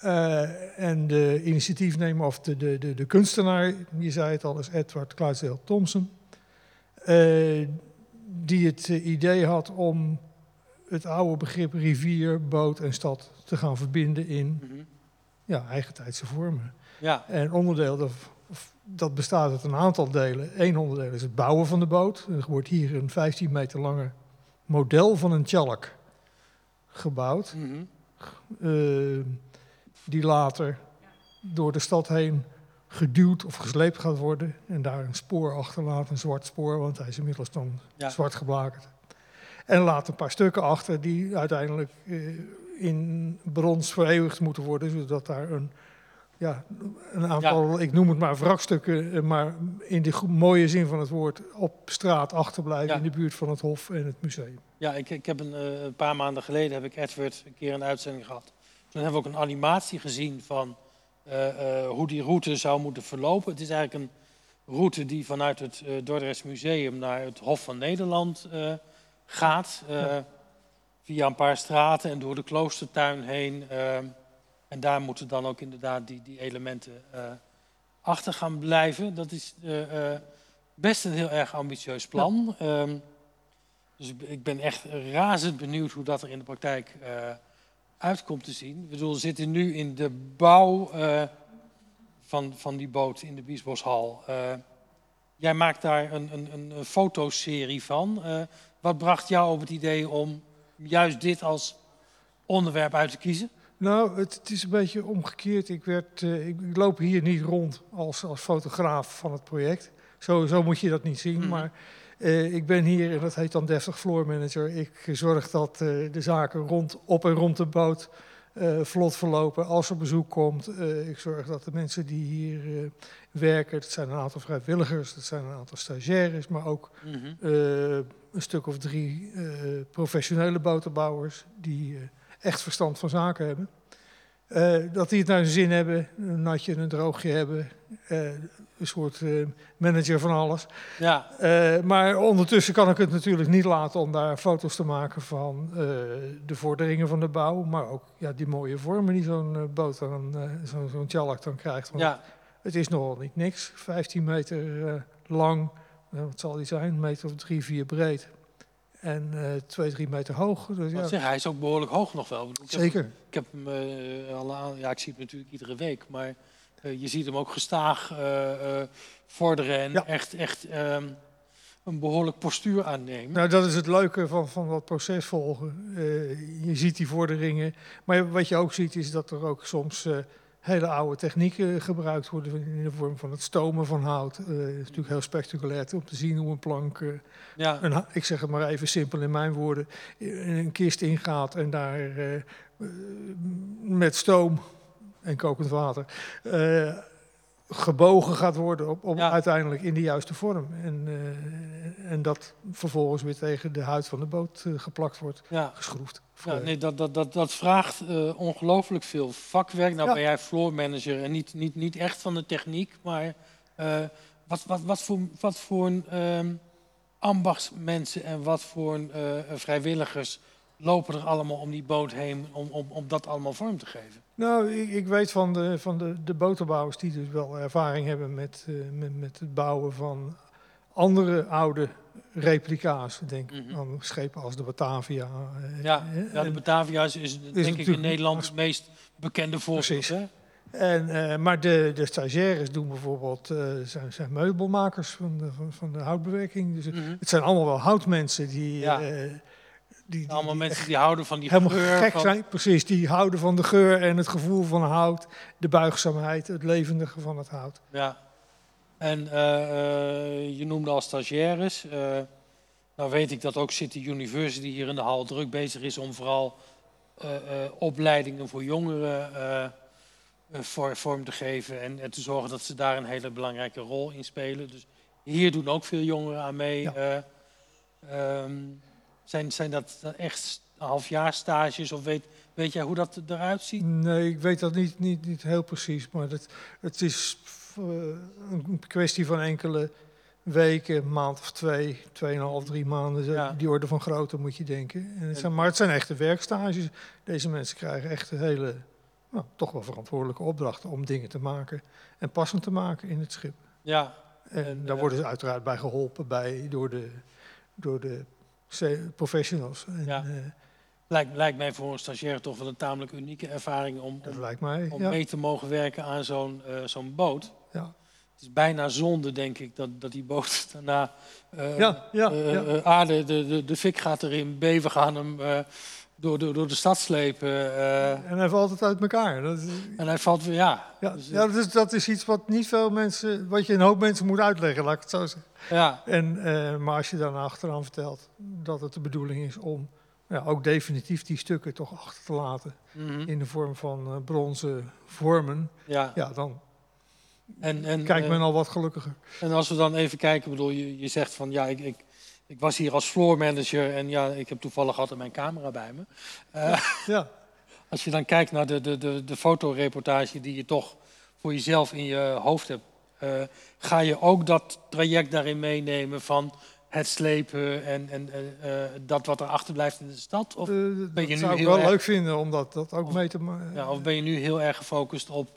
Speaker 5: Eh, en de initiatiefnemer, of de, de, de, de kunstenaar, je zei het al, is Edward Clydesdale Thompson. Eh, die het idee had om het oude begrip rivier, boot en stad te gaan verbinden in ja, eigentijdse vormen.
Speaker 2: Ja,
Speaker 5: En onderdeel, dat, dat bestaat uit een aantal delen. Eén onderdeel is het bouwen van de boot. Er wordt hier een 15 meter lange model van een tjalk gebouwd.
Speaker 2: mhm.
Speaker 5: eh, die later door de stad heen geduwd of gesleept gaat worden. En daar een spoor achterlaat, een zwart spoor, want hij is inmiddels dan
Speaker 2: Ja.
Speaker 5: zwart geblakerd. En laat een paar stukken achter die uiteindelijk eh, in brons vereeuwigd moeten worden, zodat daar een, ja, een aantal, ik noem het maar wrakstukken, eh, maar in de mooie zin van het woord, op straat achterblijven
Speaker 2: Ja.
Speaker 5: in de buurt van het Hof en het museum.
Speaker 2: Ja, ik, ik heb een, eh, een paar maanden geleden heb ik Edward een keer een uitzending gehad. Toen hebben we ook een animatie gezien van hoe die route zou moeten verlopen. Het is eigenlijk een route die vanuit het eh Dordrechts Museum naar het Hof van Nederland gaat. eh. Via een paar straten en door de kloostertuin heen. eh, en daar moeten dan ook inderdaad die, die elementen eh, achter gaan blijven. Dat is best een heel erg ambitieus plan. Ehm, dus ik ben- echt razend benieuwd hoe dat er in de praktijk eh uit komt te zien. Ik bedoel, we zitten nu in de bouw van, van die boot in de Biesboshal. Jij maakt daar een, een, een, fotoserie van. Eh, wat bracht jou op het idee om juist dit als onderwerp uit te kiezen?
Speaker 5: Nou, het, het is een beetje omgekeerd. Ik, werd, eh, ik, ik loop hier niet rond als, als fotograaf van het project. Zo, zo moet je dat niet zien.
Speaker 2: Mhm.
Speaker 5: Maar eh, ik ben hier, en dat heet dan deftig floor manager. Ik zorg dat de zaken rond, op en rond de boot eh, vlot verlopen. Als er bezoek komt, eh, ik zorg dat de mensen die hier eh, werken... dat zijn een aantal vrijwilligers, dat zijn een aantal stagiaires... maar ook
Speaker 2: Mhm.
Speaker 5: een stuk of drie professionele botenbouwers die echt verstand van zaken hebben. Eh, dat die het naar zijn zin hebben, een natje en een droogje hebben. eh, een soort eh, manager van alles.
Speaker 2: Ja,
Speaker 5: maar ondertussen kan ik het natuurlijk niet laten om daar foto's te maken van de vorderingen van de bouw. Maar ook ja, die mooie vormen die zo'n boot dan, zo'n zo'n tjalak dan krijgt. Want
Speaker 2: ja,
Speaker 5: het is nogal niet niks. 15 meter lang, wat zal die zijn? Een meter of drie, vier breed. En eh 2, 3 meter hoog. Dus,
Speaker 2: wat
Speaker 5: ja,
Speaker 2: zeg, hij is ook behoorlijk hoog nog wel. Ik ik heb-
Speaker 5: zeker.
Speaker 2: Ik heb hem eh, al aan, ja, ik zie hem natuurlijk iedere week, maar eh, je ziet hem ook gestaag vorderen en
Speaker 5: Ja.
Speaker 2: echt, echt ehm, een behoorlijk postuur aannemen.
Speaker 5: Nou, dat is het leuke van, van dat proces volgen. Je ziet die vorderingen. Maar wat je ook ziet is dat er ook soms hele oude technieken gebruikt worden in de vorm van het stomen van hout. Eh, het is natuurlijk heel spectaculair om te zien hoe een plank, eh,
Speaker 2: ja,
Speaker 5: een, ik zeg het maar even simpel in mijn woorden, in een kist ingaat en daar eh, met stoom en kokend water gebogen gaat worden op, op
Speaker 2: Ja.
Speaker 5: uiteindelijk in de juiste vorm. En, eh, en dat vervolgens weer tegen de huid van de boot eh, geplakt wordt,
Speaker 2: ja.
Speaker 5: geschroefd.
Speaker 2: Ja, nee, dat, dat, dat, dat vraagt eh, ongelooflijk veel vakwerk. Nou ben jij floor manager en niet, niet, niet echt van de techniek, maar wat, wat, wat voor, wat voor een, ehm, ambachtsmensen en wat voor een, vrijwilligers lopen er allemaal om die boot heen om, om, om dat allemaal vorm te geven?
Speaker 5: Nou, ik, ik weet van, de, van de, de boterbouwers die dus wel ervaring hebben met, eh, met, met het bouwen van andere oude replica's. Denk
Speaker 2: Mhm.
Speaker 5: aan schepen als de Batavia. eh,
Speaker 2: Ja,
Speaker 5: eh,
Speaker 2: ja de Batavia is, is denk ik in
Speaker 5: natuurlijk-
Speaker 2: Nederland het meest bekende voorbeeld. Hè?
Speaker 5: En, maar de, de stagiaires doen bijvoorbeeld, zijn, zijn meubelmakers van de, van, van de houtbewerking. Dus het-
Speaker 2: Mhm.
Speaker 5: het zijn allemaal wel houtmensen die,
Speaker 2: Ja.
Speaker 5: Die, die,
Speaker 2: Allemaal
Speaker 5: die
Speaker 2: mensen die houden van die
Speaker 5: helemaal
Speaker 2: geur.
Speaker 5: gek
Speaker 2: van-
Speaker 5: zijn. Precies, die houden van de geur en het gevoel van hout, de buigzaamheid, het levendige van het hout.
Speaker 2: Ja. En eh, eh, je noemde al stagiaires. Eh, nou weet ik dat ook City University hier in de hal druk bezig is om vooral opleidingen voor jongeren voor, vorm te geven. En, en te zorgen dat ze daar een hele belangrijke rol in spelen. Dus hier doen ook veel jongeren aan mee.
Speaker 5: Ja.
Speaker 2: Eh, ehm, zijn, zijn dat echt halfjaarstages of weet, weet jij hoe dat eruit ziet?
Speaker 5: Nee, ik weet dat niet, niet, niet heel precies, maar het, het is eh, een kwestie van enkele weken, maand of twee, tweeënhalf, drie maanden.
Speaker 2: Ja.
Speaker 5: Die orde van grootte moet je denken. En het zijn, maar het zijn echte werkstages. Deze mensen krijgen echt hele, nou, toch wel verantwoordelijke opdrachten om dingen te maken en passend te maken in het schip.
Speaker 2: Ja,
Speaker 5: En,
Speaker 2: En,
Speaker 5: daar
Speaker 2: eh,
Speaker 5: worden ze uiteraard bij geholpen bij, door de, door de professionals. En,
Speaker 2: Ja.
Speaker 5: eh,
Speaker 2: lijkt, lijkt mij voor een stagiair toch wel een tamelijk unieke ervaring om, om,
Speaker 5: lijkt mij.
Speaker 2: om
Speaker 5: Ja,
Speaker 2: mee te mogen werken aan zo'n eh, zo'n boot.
Speaker 5: ja.
Speaker 2: Het is bijna zonde, denk ik, dat, dat die boot daarna eh,
Speaker 5: Ja, ja, ja.
Speaker 2: aarde, de, de, de fik gaat erin, B, we gaan hem door, door, door de stad slepen. eh,
Speaker 5: En hij valt het uit elkaar. Dat is,
Speaker 2: en hij valt weer, ja.
Speaker 5: Ja,
Speaker 2: Dus,
Speaker 5: ja dat, is, dat is iets wat niet veel mensen, wat je een hoop mensen moet uitleggen, laat ik het zo zeggen.
Speaker 2: ja,
Speaker 5: En, eh, maar als je daarna achteraan vertelt dat het de bedoeling is om ja, ook definitief die stukken toch achter te laten
Speaker 2: Mhm.
Speaker 5: in de vorm van eh, bronzen vormen,
Speaker 2: Ja.
Speaker 5: ja, dan
Speaker 2: En, en,
Speaker 5: kijkt men al wat gelukkiger.
Speaker 2: En als we dan even kijken, bedoel, je, je zegt van ja, ik, ik, ik was hier als floor manager en ja, ik heb toevallig altijd mijn camera bij me. Eh,
Speaker 5: Ja,
Speaker 2: als je dan kijkt naar de, de, de, de fotoreportage die je toch voor jezelf in je hoofd hebt, eh, ga je ook dat traject daarin meenemen van het slepen en, en eh, dat wat er achterblijft in de stad? Of, ben
Speaker 5: dat
Speaker 2: je nu
Speaker 5: zou ik wel
Speaker 2: erg-
Speaker 5: leuk vinden om dat, dat ook
Speaker 2: Of-
Speaker 5: mee te maken.
Speaker 2: ja, of ben je nu heel erg gefocust op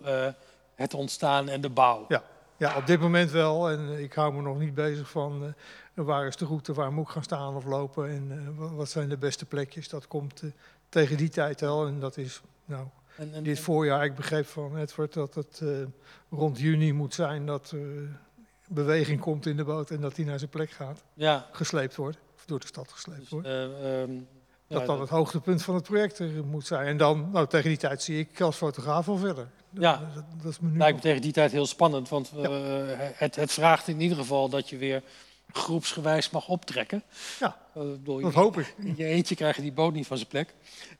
Speaker 2: het ontstaan en de bouw?
Speaker 5: Ja. Ja, op dit moment wel. En ik hou me nog niet bezig van waar is de route, waar moet ik gaan staan of lopen en eh, wa- wat zijn de beste plekjes. Dat komt eh, tegen die tijd wel en dat is nou,
Speaker 2: En, en,
Speaker 5: dit voorjaar. Ik begreep van Edward dat het eh, rond juni moet zijn dat er beweging komt in de boot en dat hij naar zijn plek gaat.
Speaker 2: ja,
Speaker 5: Gesleept wordt, of door de stad gesleept
Speaker 2: dus,
Speaker 5: wordt.
Speaker 2: ja,
Speaker 5: Dat dan het hoogtepunt van het project er moet zijn. En dan, nou, tegen die tijd zie ik als fotograaf al verder.
Speaker 2: Ja.
Speaker 5: Dat, dat is me nu
Speaker 2: Lijkt me tegen die tijd heel spannend, want het, het vraagt in ieder geval dat je weer groepsgewijs mag optrekken.
Speaker 5: Ja,
Speaker 2: Eh,
Speaker 5: dat
Speaker 2: je-
Speaker 5: hoop ik.
Speaker 2: in je eentje krijg je die boot niet van zijn plek.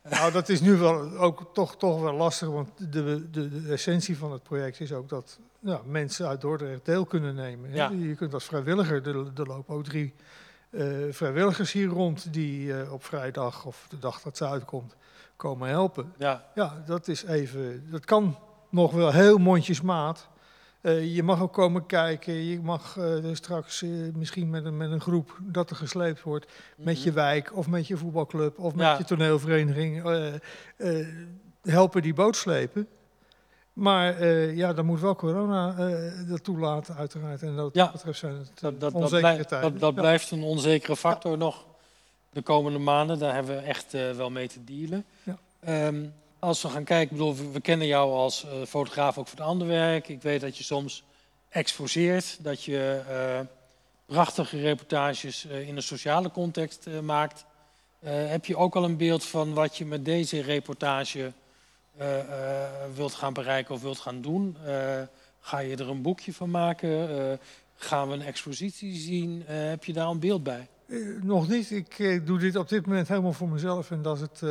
Speaker 5: Nou, dat is nu wel ook toch, toch wel lastig, want de, de, de essentie van het project is ook dat ja, mensen uit Dordrecht deel kunnen nemen.
Speaker 2: Ja.
Speaker 5: Je kunt als vrijwilliger, er, er lopen ook drie eh, vrijwilligers hier rond die eh, op vrijdag of de dag dat ze uitkomt komen helpen.
Speaker 2: Ja,
Speaker 5: Ja, dat is even, dat kan nog wel heel mondjesmaat. Eh je mag ook komen kijken, je mag eh, straks eh, misschien met een, met een groep dat er gesleept wordt met je wijk of met je voetbalclub of met
Speaker 2: Ja.
Speaker 5: je toneelvereniging helpen die boot slepen. Maar ja, dan moet wel corona dat toelaten uiteraard. En dat
Speaker 2: Ja.
Speaker 5: betreft zijn het
Speaker 2: dat, dat, dat,
Speaker 5: tijden.
Speaker 2: dat, dat
Speaker 5: Ja.
Speaker 2: blijft een onzekere factor nog de komende maanden. Daar hebben we echt wel mee te dealen.
Speaker 5: Ja.
Speaker 2: Als we gaan kijken, bedoel, we, kennen jou als eh, fotograaf ook voor het andere werk. Ik weet dat je soms exposeert, dat je eh, prachtige reportages eh, in een sociale context maakt. Heb je ook al een beeld van wat je met deze reportage wilt gaan bereiken of wilt gaan doen? Ga je er een boekje van maken? Gaan we een expositie zien? Heb je daar een beeld bij?
Speaker 5: Nog niet. Ik doe dit op dit moment helemaal voor mezelf. En dat is het,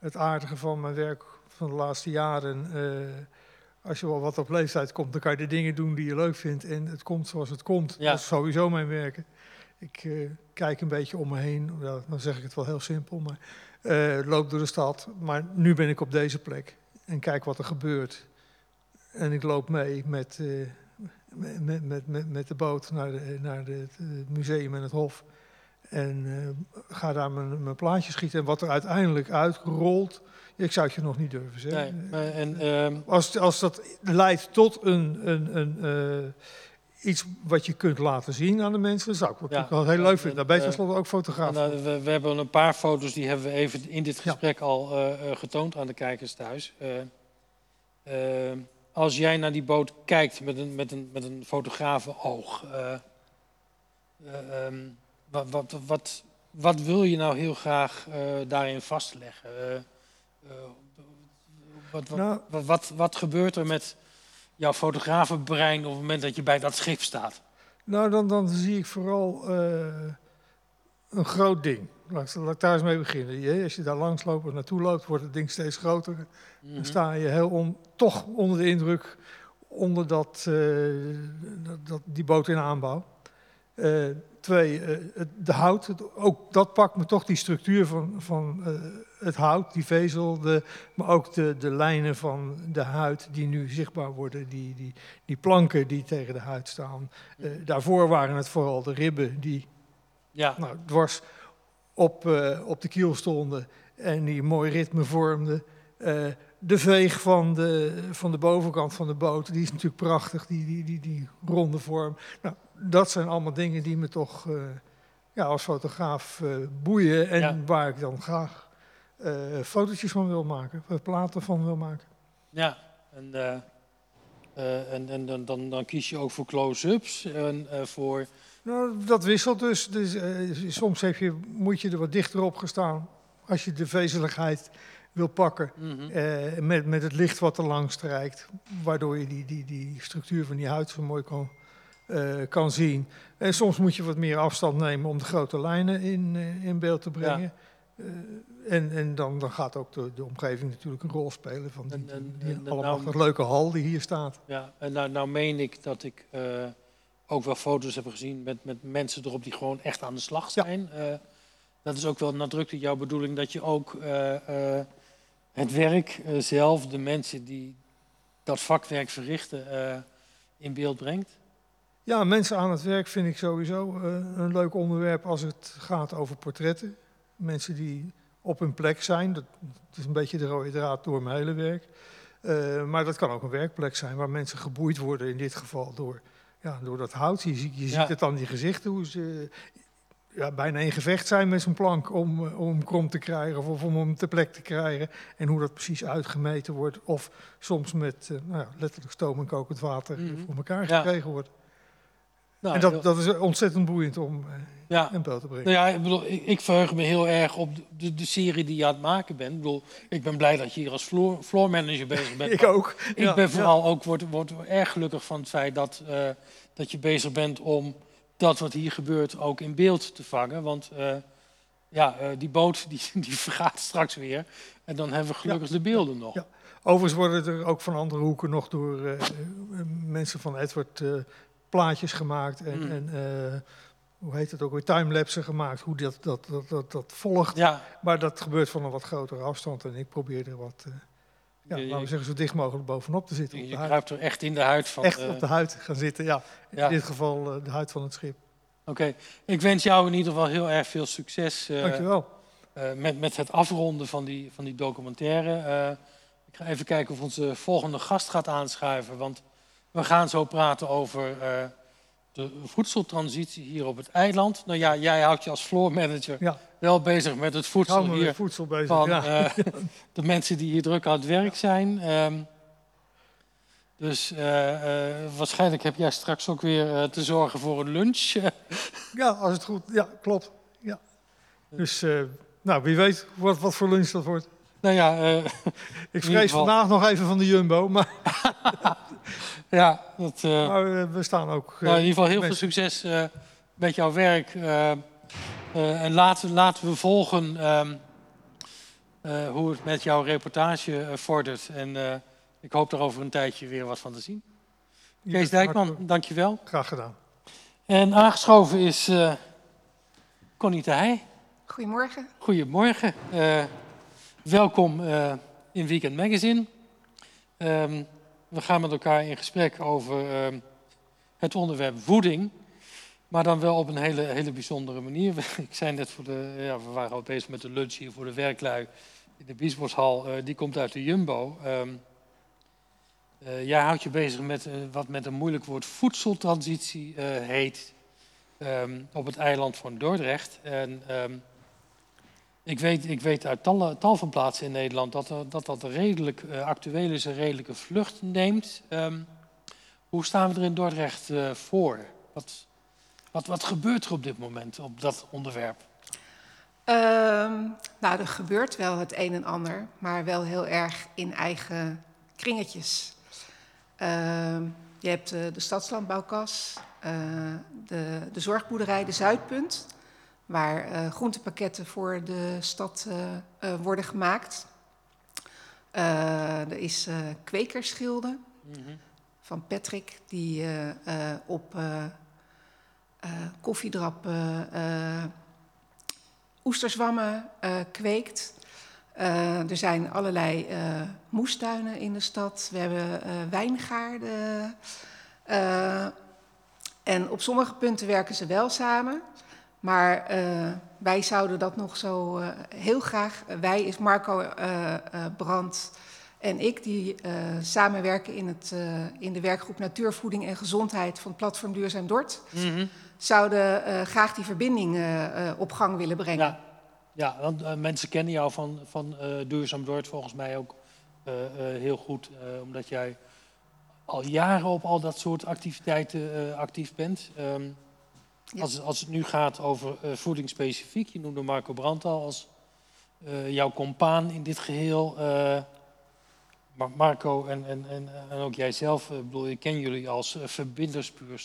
Speaker 5: het aardige van mijn werk van de laatste jaren. Eh, als je wel wat op leeftijd komt, dan kan je de dingen doen die je leuk vindt. En het komt zoals het komt.
Speaker 2: Ja.
Speaker 5: Dat is sowieso mijn werken. Ik eh, kijk een beetje om me heen. Ja, dan zeg ik het wel heel simpel. Maar eh, loop door de stad. Maar nu ben ik op deze plek. En kijk wat er gebeurt. En ik loop mee met, met, met, met, de boot naar, de, naar de, het museum en het hof. En eh, ga daar mijn, mijn plaatje schieten. En wat er uiteindelijk uitrolt, ik zou het je nog niet durven
Speaker 2: Nee.
Speaker 5: zeggen.
Speaker 2: eh, en, ehm,
Speaker 5: Als, als dat leidt tot een, een, een, eh, iets wat je kunt laten zien aan de mensen, dan zou ik het
Speaker 2: Ja.
Speaker 5: wel heel leuk vinden. Daar ben je
Speaker 2: Eh,
Speaker 5: tenslotte ook fotograaf.
Speaker 2: nou, we, we hebben een paar foto's die hebben we even in dit
Speaker 5: Ja.
Speaker 2: gesprek al eh, eh, getoond aan de kijkers thuis. Eh, eh, als jij naar die boot kijkt met een, met een, met een fotografenoog, eh, eh, wat, wat, wat, wat wil je nou heel graag eh, daarin vastleggen? Eh, eh, wat, wat,
Speaker 5: Nou,
Speaker 2: wat, wat, wat gebeurt er met jouw fotografenbrein op het moment dat je bij dat schip staat?
Speaker 5: nou dan, dan zie ik vooral een groot ding. Laat, laat ik daar eens mee beginnen. Als je daar langs loopt en naartoe loopt, wordt het ding steeds groter.
Speaker 2: Mhm.
Speaker 5: Dan sta je heel on, toch onder de indruk onder dat, dat, die boot in aanbouw. Eh, twee, eh, de hout. Ook dat pakt me toch die structuur van, van eh, het hout, die vezel, de, maar ook de, de lijnen van de huid die nu zichtbaar worden. Die, die, die planken die tegen de huid staan. Eh, daarvoor waren het vooral de ribben die
Speaker 2: Ja,
Speaker 5: nou, dwars op, op de kiel stonden en die mooi ritme vormden. De veeg van de, van de bovenkant van de boot, die is natuurlijk prachtig, die, die, die, die ronde vorm. Nou, dat zijn allemaal dingen die me toch eh, ja, als fotograaf eh, boeien en
Speaker 2: Ja.
Speaker 5: waar ik dan graag eh fotootjes van wil maken, platen van wil maken.
Speaker 2: Ja, en, en, en dan, dan, dan kies je ook voor close-ups en voor...
Speaker 5: Nou, dat wisselt dus. dus soms heb je, moet je er wat dichter op gestaan als je de vezeligheid wil pakken.
Speaker 2: Mhm.
Speaker 5: Met, met het licht wat er langs strijkt, waardoor je die, die, die structuur van die huid zo mooi kan, kan zien. En soms moet je wat meer afstand nemen om de grote lijnen in, eh, in beeld te brengen. Eh, en en dan, dan gaat ook de, de omgeving natuurlijk een rol spelen van die,
Speaker 2: En- en-
Speaker 5: die
Speaker 2: en-
Speaker 5: allemaal
Speaker 2: nou-
Speaker 5: leuke hal die hier staat.
Speaker 2: Ja, en nou, nou meen ik dat ik eh, ook wel foto's heb gezien met, met mensen erop die gewoon echt aan de slag
Speaker 5: Ja.
Speaker 2: zijn. Eh, dat is ook wel nadrukkelijk jouw bedoeling dat je ook eh, eh, het werk eh, zelf, de mensen die dat vakwerk verrichten, eh, in beeld brengt.
Speaker 5: Ja, mensen aan het werk vind ik sowieso eh, een leuk onderwerp als het gaat over portretten. Mensen die op hun plek zijn, dat, is een beetje de rode draad door mijn hele werk. Eh, maar dat kan ook een werkplek zijn waar mensen geboeid worden, in dit geval door, ja, door dat hout. Je, ziet- je
Speaker 2: Ja.
Speaker 5: ziet het aan die gezichten, hoe ze ja, bijna in gevecht zijn met zo'n plank om, eh, om krom te krijgen of, om hem ter plek te krijgen. En hoe dat precies uitgemeten wordt. Of soms met nou ja, letterlijk stoom en kokend water
Speaker 2: Mhm.
Speaker 5: voor elkaar gekregen wordt.
Speaker 2: Nou,
Speaker 5: en dat, dat is ontzettend boeiend om eh,
Speaker 2: ja.
Speaker 5: in beeld te brengen.
Speaker 2: Nou ja, ik, bedoel, ik, ik verheug me heel erg op de, de, serie die je aan het maken bent. Ik, bedoel, ik ben blij dat je hier als floor, floor manager bezig bent.
Speaker 5: ik ook.
Speaker 2: Ik ben vooral ook word, word erg gelukkig van het feit dat, eh, dat je bezig bent om dat wat hier gebeurt ook in beeld te vangen. Want eh, ja, die boot die, die vergaat straks weer. En dan hebben we gelukkig de beelden nog.
Speaker 5: Ja. Overigens worden er ook van andere hoeken nog door mensen van Edward plaatjes gemaakt. En,
Speaker 2: Mm.
Speaker 5: en eh, hoe heet het ook weer, timelapsen gemaakt. Hoe dat, dat, dat, dat, dat volgt.
Speaker 2: Ja,
Speaker 5: Maar dat gebeurt van een wat grotere afstand. En ik probeer er wat, eh, ja,
Speaker 2: Je- je-
Speaker 5: laten we zeggen, zo dicht mogelijk bovenop te zitten.
Speaker 2: je, je kruipt er echt in de huid van.
Speaker 5: Echt op de huid gaan zitten, ja. In dit geval eh, de huid van het schip.
Speaker 2: Oké, ik wens jou in ieder geval heel erg veel succes
Speaker 5: Dankjewel.
Speaker 2: eh, met, met het afronden van die, van die documentaire. Ik ga even kijken of onze volgende gast gaat aanschuiven. Want we gaan zo praten over eh, de voedseltransitie hier op het eiland. Nou ja, jij houdt je als floor manager
Speaker 5: Ja.
Speaker 2: wel bezig met het voedsel
Speaker 5: me met
Speaker 2: hier.
Speaker 5: voedsel bezig.
Speaker 2: Van
Speaker 5: ja.
Speaker 2: eh, de mensen die hier druk aan het werk zijn. Ehm, dus eh, waarschijnlijk heb jij straks ook weer te zorgen voor een lunch.
Speaker 5: ja, als het goed... Ja, klopt. Ja. Dus, nou, wie weet wat, wat voor lunch dat wordt.
Speaker 2: Nou ja, eh,
Speaker 5: Ik vrees vandaag nog even van de Jumbo, maar,
Speaker 2: ja dat, eh,
Speaker 5: maar eh, we staan ook... eh,
Speaker 2: Nou, in ieder geval heel veel succes eh, met jouw werk. eh, eh, en laten, laten we volgen ehm, eh, hoe het met jouw reportage vordert. En eh, ik hoop daar over een tijdje weer wat van te zien. Kees Dijkman,
Speaker 5: hartelijk-
Speaker 2: dankjewel.
Speaker 5: Graag gedaan.
Speaker 2: En aangeschoven is eh Connie de Heij.
Speaker 6: Goedemorgen.
Speaker 2: Goedemorgen. Eh, welkom eh, in Weekend Magazine. Ehm, we gaan met elkaar in gesprek over ehm, het onderwerp voeding. Maar dan wel op een hele, hele bijzondere manier. Ik zei net, voor de, ja, we waren al bezig met de lunch hier voor de werklui in de Biesboshal. Eh, die komt uit de Jumbo. Ehm, eh, jij houdt je bezig met wat met een moeilijk woord voedseltransitie heet. op het eiland van Dordrecht. En ik, weet, ik weet uit tal, tal van plaatsen in Nederland dat er, dat, dat redelijk eh, actueel is, een redelijke vlucht neemt. Ehm, hoe staan we er in Dordrecht eh, voor? Wat, wat, wat gebeurt er op dit moment op dat onderwerp?
Speaker 6: Ehm, nou, er gebeurt wel het een en ander, maar wel heel erg in eigen kringetjes. Ehm, je hebt eh, de stadslandbouwkas, de, de zorgboerderij De Zuidpunt, waar eh, groentepakketten voor de stad eh, eh, worden gemaakt. Er is eh kwekerschilde van Patrick, die op koffiedrap oesterzwammen kweekt. Er zijn allerlei moestuinen in de stad. We hebben wijngaarden. En op sommige punten werken ze wel samen. Maar eh, wij zouden dat nog zo eh, heel graag. wij is Marco eh Brandt en ik, die samenwerken in, het, in de werkgroep Natuurvoeding en Gezondheid van Platform Duurzaam Dort zouden eh, graag die verbinding op gang willen brengen.
Speaker 2: Ja, ja want mensen kennen jou van, van Duurzaam Dort volgens mij ook heel goed. omdat jij al jaren op al dat soort activiteiten actief bent. Ehm, Als, als het nu gaat over eh, voeding specifiek, je noemde Marco Brandt al als eh, jouw compaan in dit geheel. eh, Marco en, en, en, en ook jijzelf, bedoel, ik ken jullie als verbinders puur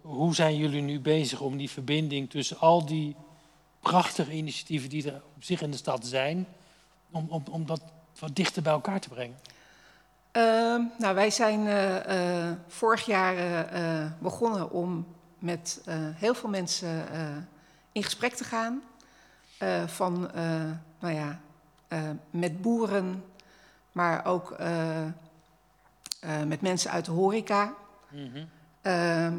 Speaker 2: hoe zijn jullie nu bezig om die verbinding tussen al die prachtige initiatieven die er op zich in de stad zijn, om, om, om dat wat dichter bij elkaar te brengen?
Speaker 6: Ehm, nou, wij zijn eh, eh, vorig jaar eh, begonnen om met heel veel mensen in gesprek te gaan. Van, nou ja, met boeren, maar ook met mensen uit de horeca.
Speaker 2: Mhm.
Speaker 6: Ehm,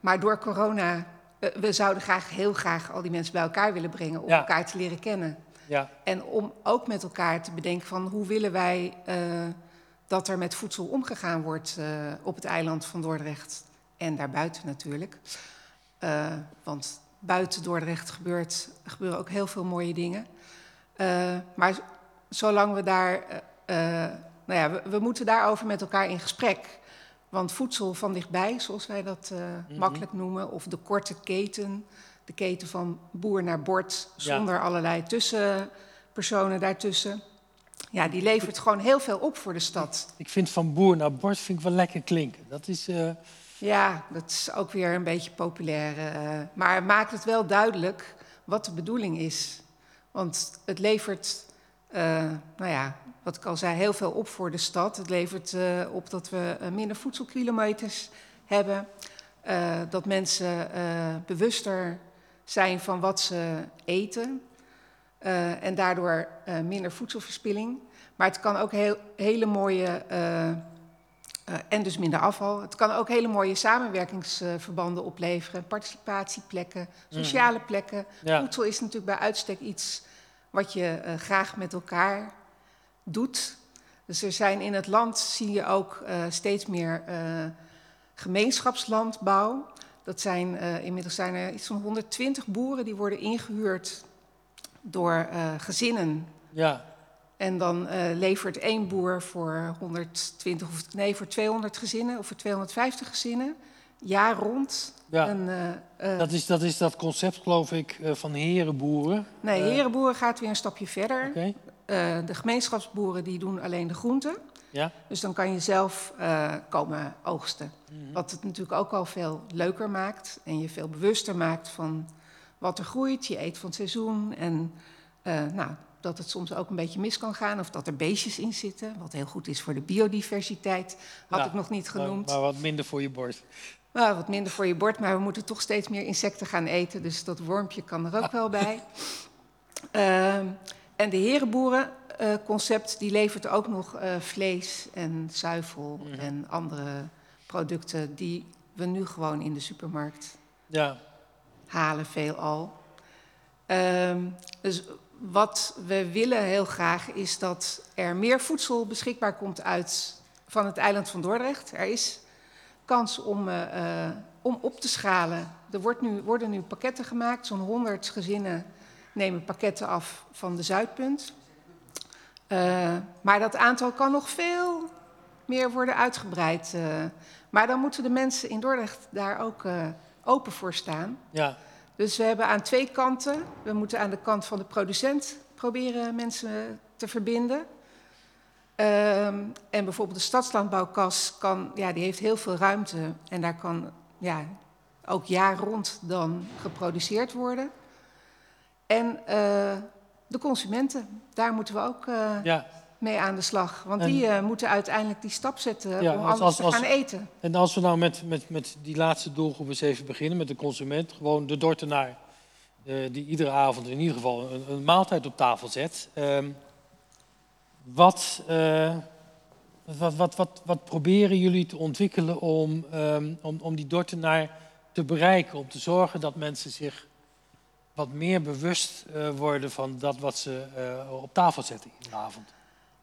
Speaker 6: maar door corona, we zouden graag, heel graag al die mensen bij elkaar willen brengen om
Speaker 2: Ja.
Speaker 6: elkaar te leren kennen.
Speaker 2: Ja,
Speaker 6: En om ook met elkaar te bedenken van hoe willen wij dat er met voedsel omgegaan wordt eh, op het eiland van Dordrecht en daarbuiten natuurlijk. Eh, want buiten Dordrecht gebeurt, gebeuren ook heel veel mooie dingen. Eh, maar zolang we daar, nou ja, we, we moeten daarover met elkaar in gesprek. Want voedsel van dichtbij, zoals wij dat
Speaker 2: Mhm.
Speaker 6: makkelijk noemen, of de korte keten, de keten van boer naar bord,
Speaker 2: Ja.
Speaker 6: zonder allerlei tussenpersonen daartussen. Ja, die levert gewoon heel veel op voor de stad.
Speaker 2: ik vind van boer naar bord vind ik wel lekker klinken. Dat is, eh,
Speaker 6: Ja, dat is ook weer een beetje populair. eh, maar maakt het wel duidelijk wat de bedoeling is. Want het levert, eh, nou ja, wat ik al zei, heel veel op voor de stad. Het levert op dat we minder voedselkilometers hebben. dat mensen bewuster zijn van wat ze eten. Eh, en daardoor eh, minder voedselverspilling. Maar het kan ook heel, hele mooie eh, en dus minder afval. Het kan ook hele mooie samenwerkingsverbanden opleveren, participatieplekken, sociale plekken.
Speaker 2: ja.
Speaker 6: Voedsel is natuurlijk bij uitstek iets wat je graag met elkaar doet. Dus er zijn in het land, zie je ook steeds meer gemeenschapslandbouw. Dat zijn, inmiddels zijn er iets van 120 boeren die worden ingehuurd door eh, gezinnen
Speaker 2: ja,
Speaker 6: en dan eh, levert één boer voor 120 of nee, voor 200 gezinnen of voor 250 gezinnen jaar rond.
Speaker 2: ja.
Speaker 6: Een, eh,
Speaker 2: Dat, is, dat is dat concept, geloof ik, van herenboeren.
Speaker 6: nee, herenboeren gaat weer een stapje verder. De gemeenschapsboeren die doen alleen de groenten.
Speaker 2: ja.
Speaker 6: Dus dan kan je zelf komen oogsten.
Speaker 2: Mhm.
Speaker 6: Wat het natuurlijk ook al veel leuker maakt en je veel bewuster maakt van wat er groeit. Je eet van het seizoen en eh, nou, dat het soms ook een beetje mis kan gaan of dat er beestjes in zitten, wat heel goed is voor de biodiversiteit. Had
Speaker 2: Ja,
Speaker 6: ik nog niet genoemd.
Speaker 2: maar wat minder voor je borst.
Speaker 6: Nou, wat minder voor je bord, maar we moeten toch steeds meer insecten gaan eten, dus dat wormpje kan er ook wel bij. Ehm, en de herenboerenconcept die levert ook nog eh, vlees en zuivel
Speaker 2: Mhm.
Speaker 6: en andere producten die we nu gewoon in de supermarkt
Speaker 2: Ja,
Speaker 6: halen, veelal. Ehm dus wat we willen heel graag is dat er meer voedsel beschikbaar komt uit van het eiland van Dordrecht. Er is kans om, eh, eh, om op te schalen. Er wordt nu, worden nu pakketten gemaakt. Zo'n 100 gezinnen nemen pakketten af van de Zuidpunt. Eh, maar dat aantal kan nog veel meer worden uitgebreid. maar dan moeten de mensen in Dordrecht daar ook open voor staan.
Speaker 2: ja,
Speaker 6: Dus we hebben aan twee kanten. We moeten aan de kant van de producent proberen mensen te verbinden. Ehm, en bijvoorbeeld de stadslandbouwkas kan, ja, die heeft heel veel ruimte. En daar kan ja, ook jaar rond dan geproduceerd worden. En eh, de consumenten, daar moeten we ook eh,
Speaker 2: ja.
Speaker 6: Mee aan de slag. Want
Speaker 2: En-
Speaker 6: die eh, moeten uiteindelijk die stap zetten
Speaker 2: Ja,
Speaker 6: om
Speaker 2: als-
Speaker 6: anders
Speaker 2: als-
Speaker 6: te gaan eten.
Speaker 2: En als we nou met, met, met die laatste doelgroep eens even beginnen, met de consument, gewoon de dortenaar, eh, die iedere avond in ieder geval een, een maaltijd op tafel zet. Ehm, wat, eh, wat, wat, wat, wat proberen jullie te ontwikkelen om, ehm, om, om die dortenaar te bereiken? Om te zorgen dat mensen zich wat meer bewust worden van dat wat ze op tafel zetten iedere avond.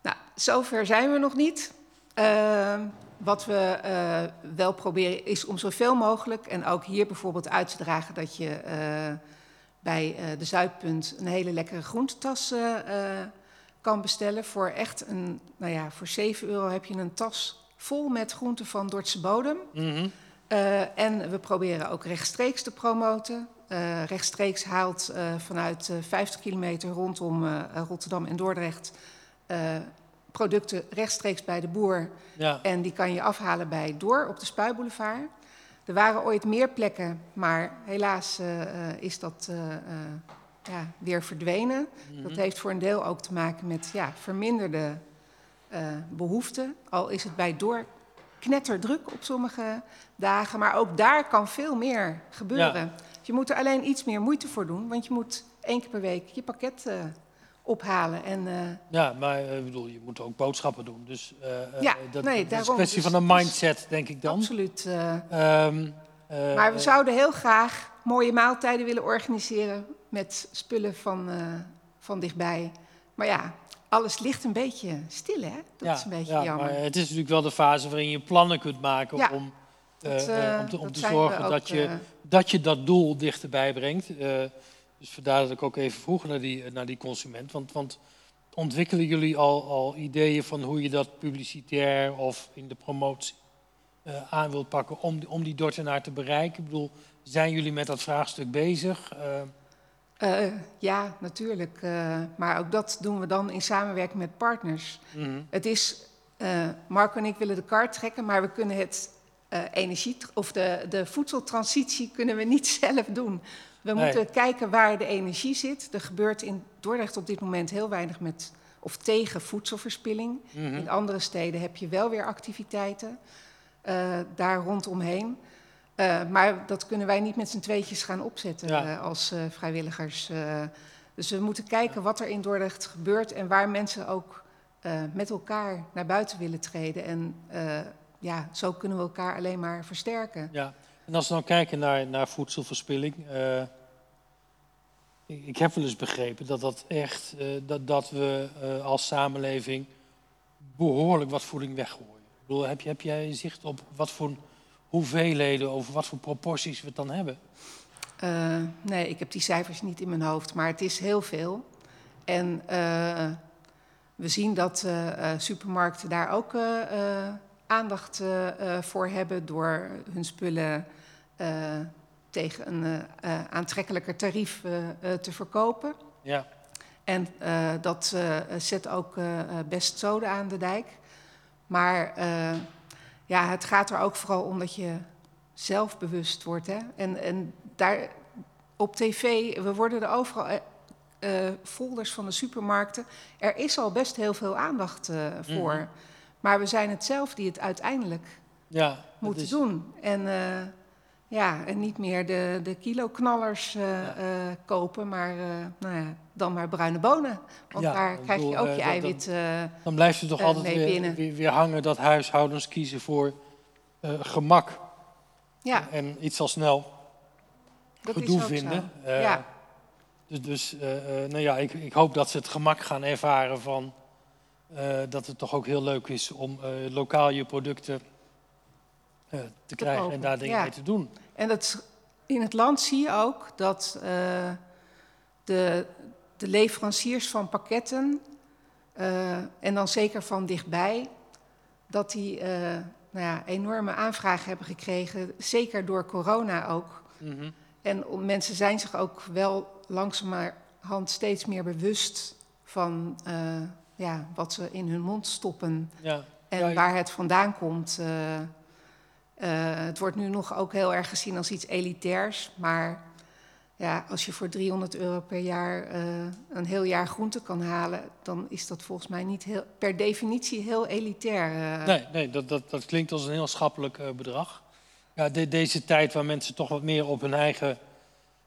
Speaker 6: Nou, zover zijn we nog niet. Ehm, wat we eh, wel proberen is om zoveel mogelijk, en ook hier bijvoorbeeld uit te dragen dat je eh, bij eh, de Zuidpunt een hele lekkere groentetas kan bestellen. Voor echt een, nou ja, voor 7 euro heb je een tas vol met groenten van Dordtse bodem.
Speaker 2: Mhm.
Speaker 6: En we proberen ook rechtstreeks te promoten. Rechtstreeks haalt vanuit eh 50 kilometer rondom Rotterdam en Dordrecht eh, producten rechtstreeks bij de boer.
Speaker 2: Ja,
Speaker 6: En die kan je afhalen bij Door op de Spuiboulevard. Er waren ooit meer plekken, maar helaas eh, is dat eh, ja, weer verdwenen.
Speaker 2: Mhm.
Speaker 6: Dat heeft voor een deel ook te maken met ja, verminderde eh, behoeften. Al is het bij door knetterdruk op sommige dagen. Maar ook daar kan veel meer gebeuren. Je moet er alleen iets meer moeite voor doen. Want je moet één keer per week je pakket ophalen. En eh,
Speaker 2: Ja, maar eh, ik bedoel, je moet ook boodschappen doen. Dus eh,
Speaker 6: Ja,
Speaker 2: dat,
Speaker 6: nee,
Speaker 2: dat is een kwestie
Speaker 6: Dus-
Speaker 2: van een
Speaker 6: dus-
Speaker 2: mindset, denk ik dan.
Speaker 6: absoluut. eh,
Speaker 2: Ehm, eh,
Speaker 6: maar we zouden heel graag mooie maaltijden willen organiseren met spullen van, van dichtbij. Maar ja, alles ligt een beetje stil, hè? Dat
Speaker 2: ja,
Speaker 6: is een beetje
Speaker 2: ja,
Speaker 6: jammer.
Speaker 2: Maar het is natuurlijk wel de fase waarin je plannen kunt maken
Speaker 6: Ja,
Speaker 2: om,
Speaker 6: Dat,
Speaker 2: om te, om te zorgen
Speaker 6: ook,
Speaker 2: dat, je, dat je dat doel dichterbij brengt. Dus vandaar dat ik ook even vroeg naar die, naar die consument. Want, want ontwikkelen jullie al, al ideeën van hoe je dat publicitair of in de promotie eh, aan wilt pakken om, die- om die Dordtenaar te bereiken? Ik bedoel, zijn jullie met dat vraagstuk bezig? Eh,
Speaker 6: Eh, ja, natuurlijk. maar ook dat doen we dan in samenwerking met partners.
Speaker 2: mhm.
Speaker 6: Het is, Marco en ik willen de kaart trekken, maar we kunnen het energie of de, de voedseltransitie kunnen we niet zelf doen. We
Speaker 2: Nee.
Speaker 6: moeten kijken waar de energie zit. Er gebeurt in Dordrecht op dit moment heel weinig met of tegen voedselverspilling.
Speaker 2: Mhm.
Speaker 6: In andere steden heb je wel weer activiteiten eh, daar rondomheen. Eh, maar dat kunnen wij niet met z'n tweetjes gaan opzetten
Speaker 2: Ja.
Speaker 6: eh, als vrijwilligers. dus we moeten kijken wat er in Dordrecht gebeurt en waar mensen ook met elkaar naar buiten willen treden. En ja, zo kunnen we elkaar alleen maar versterken.
Speaker 2: Ja, en als we dan kijken naar, naar voedselverspilling. eh, ik, heb wel eens begrepen dat, dat, echt, eh, dat, dat we eh, als samenleving behoorlijk wat voeding weggooien. Ik bedoel, heb, heb jij zicht op wat voor hoeveelheden, over wat voor proporties we het dan hebben?
Speaker 6: Nee, ik heb die cijfers niet in mijn hoofd, maar het is heel veel. En we zien dat supermarkten daar ook aandacht eh, eh, voor hebben door hun spullen eh, tegen een aantrekkelijker tarief te verkopen.
Speaker 2: Ja,
Speaker 6: En dat zet ook best zoden aan de dijk. Maar ja, het gaat er ook vooral om dat je zelfbewust wordt. Hè? En, en daar op tv, we worden er overal eh, folders van de supermarkten. Er is al best heel veel aandacht voor.
Speaker 2: Mhm.
Speaker 6: Maar we zijn het zelf die het uiteindelijk
Speaker 2: ja
Speaker 6: moeten
Speaker 2: is-
Speaker 6: doen. En, eh, ja, en niet meer de, de kiloknallers eh,
Speaker 2: Ja.
Speaker 6: eh, kopen, maar nou ja, dan maar bruine bonen. Want
Speaker 2: Ja,
Speaker 6: daar krijg je ook je eiwit. eh,
Speaker 2: Dan blijft het toch altijd weer,
Speaker 6: binnen.
Speaker 2: weer, weer hangen dat huishoudens kiezen voor gemak
Speaker 6: ja,
Speaker 2: en iets al snel
Speaker 6: dat
Speaker 2: gedoe
Speaker 6: is ook
Speaker 2: vinden.
Speaker 6: Zo. Ja,
Speaker 2: Dus, dus nou ja, ik, ik hoop dat ze het gemak gaan ervaren van dat het toch ook heel leuk is om eh, lokaal je producten eh, te krijgen en daar dingen
Speaker 6: ja.
Speaker 2: mee te doen.
Speaker 6: en dat, in het land zie je ook dat eh, de, de leveranciers van pakketten, eh, en dan zeker van dichtbij, dat die eh, nou ja, enorme aanvragen hebben gekregen, zeker door corona ook.
Speaker 2: Mhm.
Speaker 6: En mensen zijn zich ook wel langzamerhand steeds meer bewust van eh, ja, wat ze in hun mond stoppen
Speaker 2: Ja,
Speaker 6: en
Speaker 2: Ja,
Speaker 6: waar het vandaan komt. eh. Eh, het wordt nu nog ook heel erg gezien als iets elitairs, maar ja, als je voor 300 euro per jaar eh, een heel jaar groente kan halen, dan is dat volgens mij niet heel, per definitie heel elitair.
Speaker 2: nee, nee dat, dat, dat klinkt als een heel schappelijk bedrag. Ja, de- deze tijd waar mensen toch wat meer op hun eigen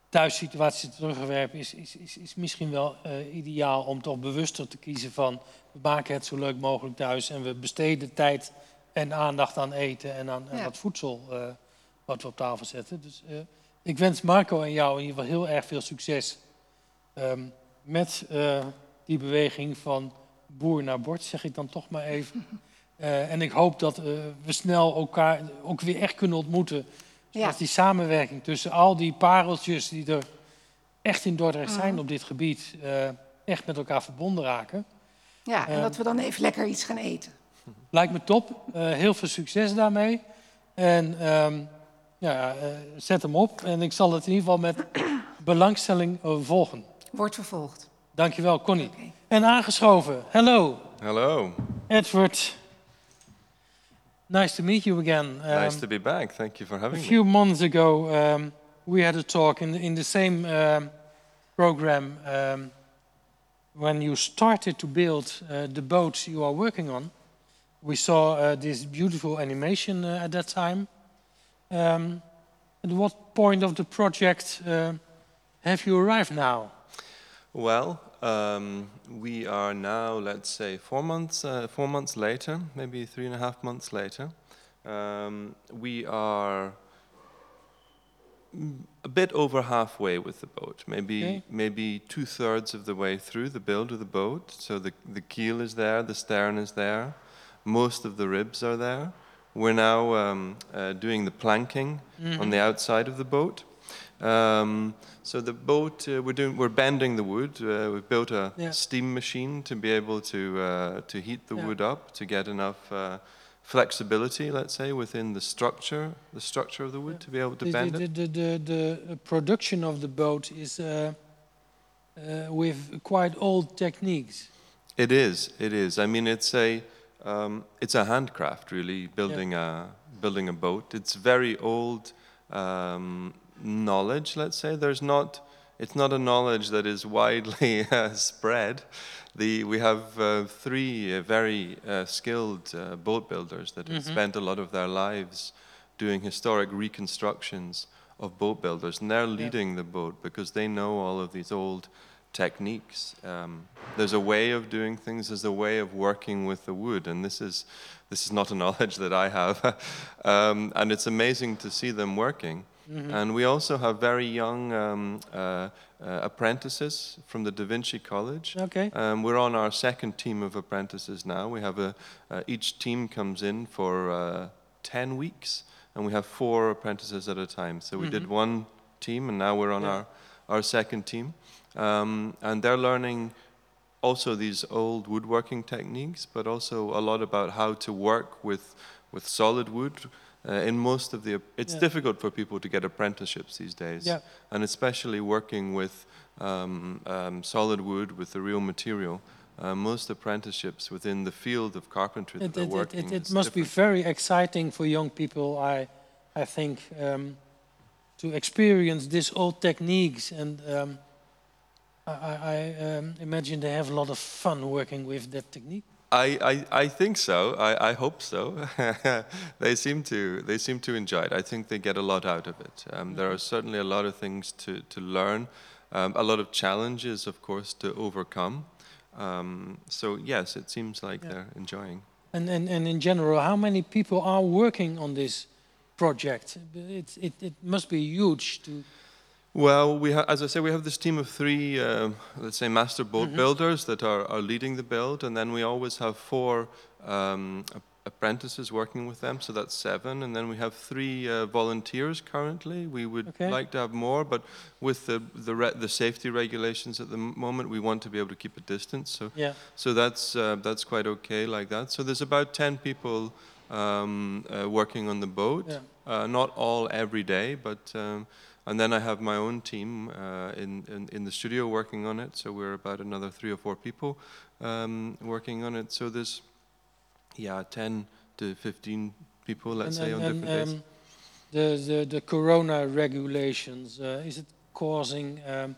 Speaker 2: thuissituatie terugwerpen, is, is, is, is misschien wel eh, ideaal om toch bewuster te kiezen van we maken het zo leuk mogelijk thuis en we besteden tijd en aandacht aan eten en aan, aan
Speaker 6: Ja.
Speaker 2: dat voedsel eh, wat we op tafel zetten. Dus eh, ik wens Marco en jou in ieder geval heel erg veel succes ehm, met die beweging van boer naar bord, zeg ik dan toch maar even. En ik hoop dat we snel elkaar ook weer echt kunnen ontmoeten.
Speaker 6: Ja.
Speaker 2: die samenwerking tussen al die pareltjes die er echt in Dordrecht zijn
Speaker 6: Mhm.
Speaker 2: op dit gebied, eh, echt met elkaar verbonden raken.
Speaker 6: Ja, en
Speaker 2: Eh.
Speaker 6: dat we dan even lekker iets gaan eten.
Speaker 2: Lijkt me top. Eh, heel veel succes daarmee. En ehm, ja, eh, zet hem op. En ik zal het in ieder geval met belangstelling volgen.
Speaker 6: Wordt vervolgd.
Speaker 2: Dankjewel, Connie. En aangeschoven. Hello,
Speaker 7: Hello.
Speaker 2: Edward. Nice to meet you again.
Speaker 7: nice
Speaker 2: Um,
Speaker 7: to be back. Thank you for having me.
Speaker 2: A few months ago, um, we had a talk in the, in the same um, program, um, when you started to build uh, the boats you are working on, we saw uh, this beautiful animation uh, at that time. Um, at what point of the project uh, have you arrived now?
Speaker 7: Well, um, we are now, let's say, four months, uh, four months later, maybe three and a half months later. Um, we are a bit over halfway with the boat, maybe
Speaker 2: Okay.
Speaker 7: maybe two thirds of the way through the build of the boat. So the the keel is there, the stern is there, most of the ribs are there. We're now um, uh, doing the planking on the outside of the boat. Um, so the boat, uh, we're doing, we're bending the wood. Uh, we've built a
Speaker 2: Yeah.
Speaker 7: steam machine to be able to uh, to heat the
Speaker 2: Yeah.
Speaker 7: wood up to get enough uh, flexibility, let's say, within the structure, the structure of the wood to be able to
Speaker 2: The,
Speaker 7: bend
Speaker 2: the,
Speaker 7: it.
Speaker 2: the, the, the production of the boat is uh, uh, with quite old techniques.
Speaker 7: It is. It is. I mean, it's a um, it's a handcraft, really, building a building a boat. It's very old um, knowledge. Let's say there's not. It's not a knowledge that is widely uh, spread. The we have uh, three uh, very uh, skilled uh, boat builders that have spent a lot of their lives doing historic reconstructions of boat builders, and they're leading the boat because they know all of these old techniques. Um, there's a way of doing things. There's a way of working with the wood, and this is this is not a knowledge that I have. um, and it's amazing to see them working. And we also have very young um, uh, uh, apprentices from the Da Vinci College.
Speaker 2: Okay.
Speaker 7: Um, we're on our second team of apprentices now. We have a uh, each team comes in for uh, ten weeks, and we have four apprentices at a time. So we did one team, and now we're on
Speaker 2: Yeah.
Speaker 7: our our second team, um, and they're learning also these old woodworking techniques, but also a lot about how to work with with solid wood. Uh, in most of the, it's
Speaker 2: Yeah.
Speaker 7: difficult for people to get apprenticeships these days,
Speaker 2: Yeah.
Speaker 7: and especially working with um, um, solid wood with the real material. Uh, most apprenticeships within the field of carpentry that
Speaker 2: It,
Speaker 7: they're
Speaker 2: it,
Speaker 7: working
Speaker 2: it, it must be very exciting for young people, I, I think, um, to experience these old techniques. And um, I, I I, um, imagine they have a lot of fun working with that technique.
Speaker 7: I, I, I think so. I, I hope so. they seem to they seem to enjoy it. I think they get a lot out of it. Um, there are certainly a lot of things to to learn, um, a lot of challenges, of course, to overcome. Um, so yes, it seems like
Speaker 2: Yeah.
Speaker 7: they're enjoying.
Speaker 2: And, and, and in general, how many people are working on this project? It, it, it must be huge to.
Speaker 7: Well, we ha- as I say, we have this team of three, um, let's say, master boat builders that are, are leading the build, and then we always have four um, ap- apprentices working with them, so that's seven, and then we have three uh, volunteers currently. We would
Speaker 2: Okay.
Speaker 7: like to have more, but with the the, re- the safety regulations at the moment, we want to be able to keep a distance. So
Speaker 2: Yeah.
Speaker 7: so that's uh, that's quite okay like that. So there's about ten people um, uh, working on the boat.
Speaker 2: Yeah.
Speaker 7: Uh, not all every day, but um, and then I have my own team uh, in, in in the studio working on it. So we're about another three or four people um, working on it. So there's yeah, ten to fifteen people, let's
Speaker 2: and,
Speaker 7: say, on
Speaker 2: and,
Speaker 7: different
Speaker 2: and,
Speaker 7: days.
Speaker 2: um, the, the, the corona regulations, uh, is it causing um,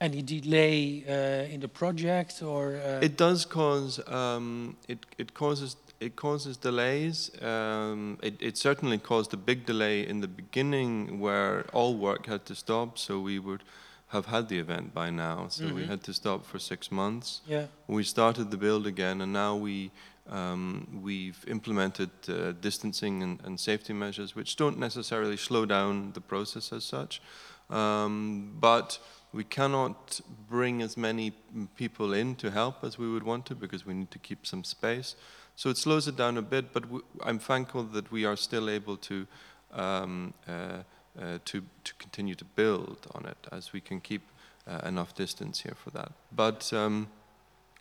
Speaker 2: any delay uh, in the project or? Uh,
Speaker 7: It does cause um, it, it causes it causes delays. Um, it, it certainly caused a big delay in the beginning where all work had to stop. So we would have had the event by now. So we
Speaker 2: Mhm.
Speaker 7: had to stop for six months.
Speaker 2: yeah.
Speaker 7: We started the build again, and now we um, we've implemented uh, distancing and, and safety measures, which don't necessarily slow down the process as such, um, but we cannot bring as many people in to help as we would want to because we need to keep some space. So it slows it down a bit, but I'm thankful that we are still able to um, uh, uh, to to continue to build on it as we can keep uh, enough distance here for that. But um,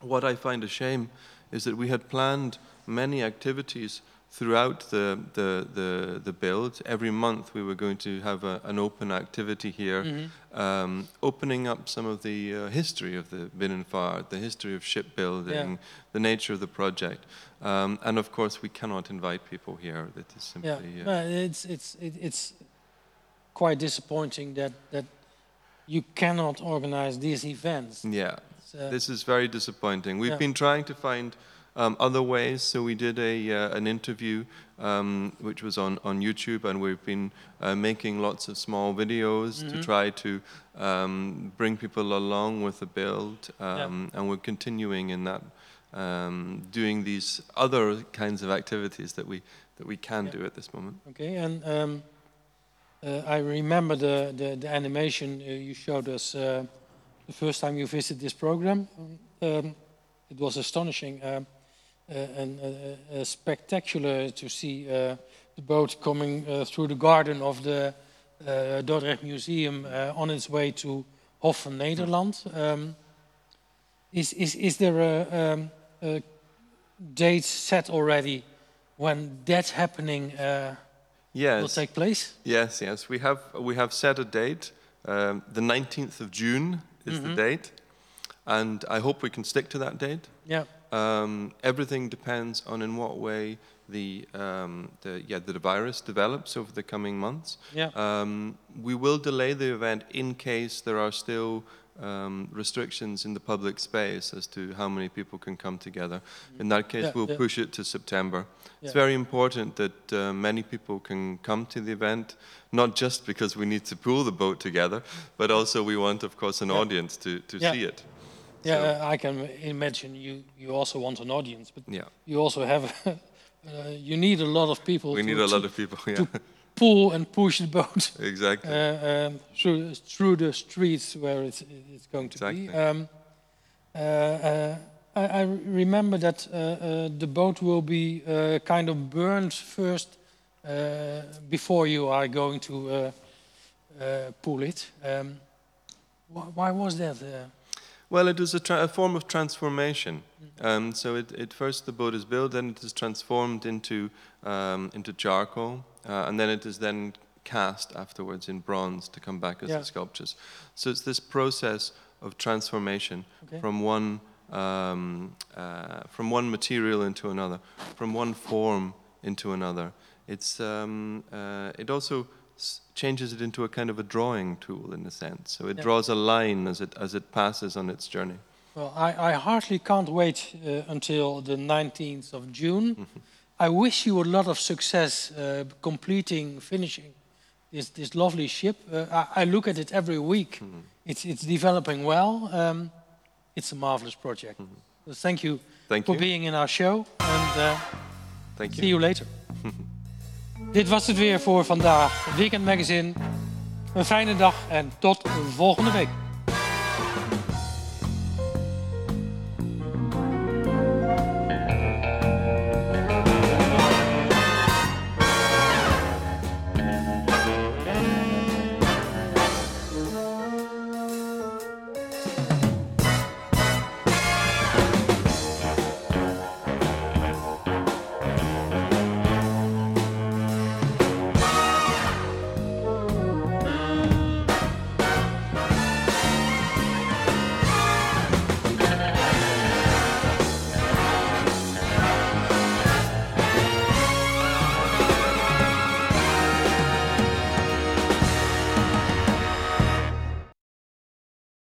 Speaker 7: what I find a shame is that we had planned many activities throughout the, the, the, the build. Every month we were going to have a, an open activity here,
Speaker 2: Mhm.
Speaker 7: um, opening up some of the uh, history of the Binnenvaart, the history of shipbuilding,
Speaker 2: Yeah.
Speaker 7: the nature of the project. Um, and of course, we cannot invite people here. That is simply.
Speaker 2: Yeah,
Speaker 7: uh,
Speaker 2: it's it's it, it's quite disappointing that that you cannot organize these events.
Speaker 7: Yeah,
Speaker 2: uh,
Speaker 7: this is very disappointing. We've
Speaker 2: Yeah.
Speaker 7: been trying to find um, other ways. So we did a uh, an interview um, which was on on YouTube, and we've been uh, making lots of small videos to
Speaker 2: Mhm.
Speaker 7: try to um, bring people along with the build, um,
Speaker 2: Yeah.
Speaker 7: and we're continuing in that. Um, doing these other kinds of activities that we that we can
Speaker 2: Yeah.
Speaker 7: do at this moment.
Speaker 2: Okay, and um, uh, I remember the, the, the animation uh, you showed us uh, the first time you visited this program. Um, it was astonishing um, and uh, uh, spectacular to see uh, the boat coming uh, through the garden of the uh, Dordrecht Museum uh, on its way to Hof van Nederland. Um, is, is, is there a, um, a date set already when that's happening? Uh, will take place.
Speaker 7: Yes, yes. We have we have set a date. Um, the 19th of June is
Speaker 2: Mhm.
Speaker 7: the date, and I hope we can stick to that date.
Speaker 2: Yeah.
Speaker 7: Um, everything depends on in what way the um, the yeah the virus develops over the coming months.
Speaker 2: Yeah.
Speaker 7: Um, we will delay the event in case there are still um, restrictions in the public space as to how many people can come together. In that case,
Speaker 2: Yeah,
Speaker 7: we'll
Speaker 2: yeah.
Speaker 7: push it to September. It's very important that uh, many people can come to the event, not just because we need to pull the boat together, but also we want, of course, an
Speaker 2: Yeah.
Speaker 7: audience to, to
Speaker 2: Yeah.
Speaker 7: see it.
Speaker 2: Yeah,
Speaker 7: So-
Speaker 2: I can imagine you, you also want an audience, but
Speaker 7: Yeah,
Speaker 2: you also have, uh, you need a lot of people
Speaker 7: we
Speaker 2: to,
Speaker 7: need a
Speaker 2: to
Speaker 7: lot of people. Yeah,
Speaker 2: to pull and push the boat
Speaker 7: exactly.
Speaker 2: uh, um, through, through the streets where it's, it's going to
Speaker 7: Exactly.
Speaker 2: be. Um, uh, uh, I, I remember that uh, uh, the boat will be uh, kind of burned first uh, before you are going to uh, uh, pull it. Um, wh- why was that?
Speaker 7: Well, it is a, tra- a form of transformation. Um, so it, it first the boat is built, then it is transformed into um, into charcoal, uh, and then it is then cast afterwards in bronze to come back as
Speaker 2: Yeah.
Speaker 7: the sculptures. So it's this process of transformation
Speaker 2: Okay.
Speaker 7: from one um, uh, from one material into another, from one form into another. It's um, uh, it also changes it into a kind of a drawing tool in a sense. So it
Speaker 2: Yeah.
Speaker 7: draws a line as it as it passes on its journey.
Speaker 2: Well, I, I hardly can't wait uh, until the 19th of June. I wish you a lot of success uh, completing, finishing this, this lovely ship. Uh, I, I look at it every week. It's, it's developing well. Um, it's a marvelous project. So thank you
Speaker 7: Thank
Speaker 2: for
Speaker 7: you.
Speaker 2: being in our show. And uh,
Speaker 7: Thank you.
Speaker 2: see
Speaker 7: you.
Speaker 2: you later. Dit was het weer voor vandaag. Weekend Magazine. Een fijne dag en tot volgende week.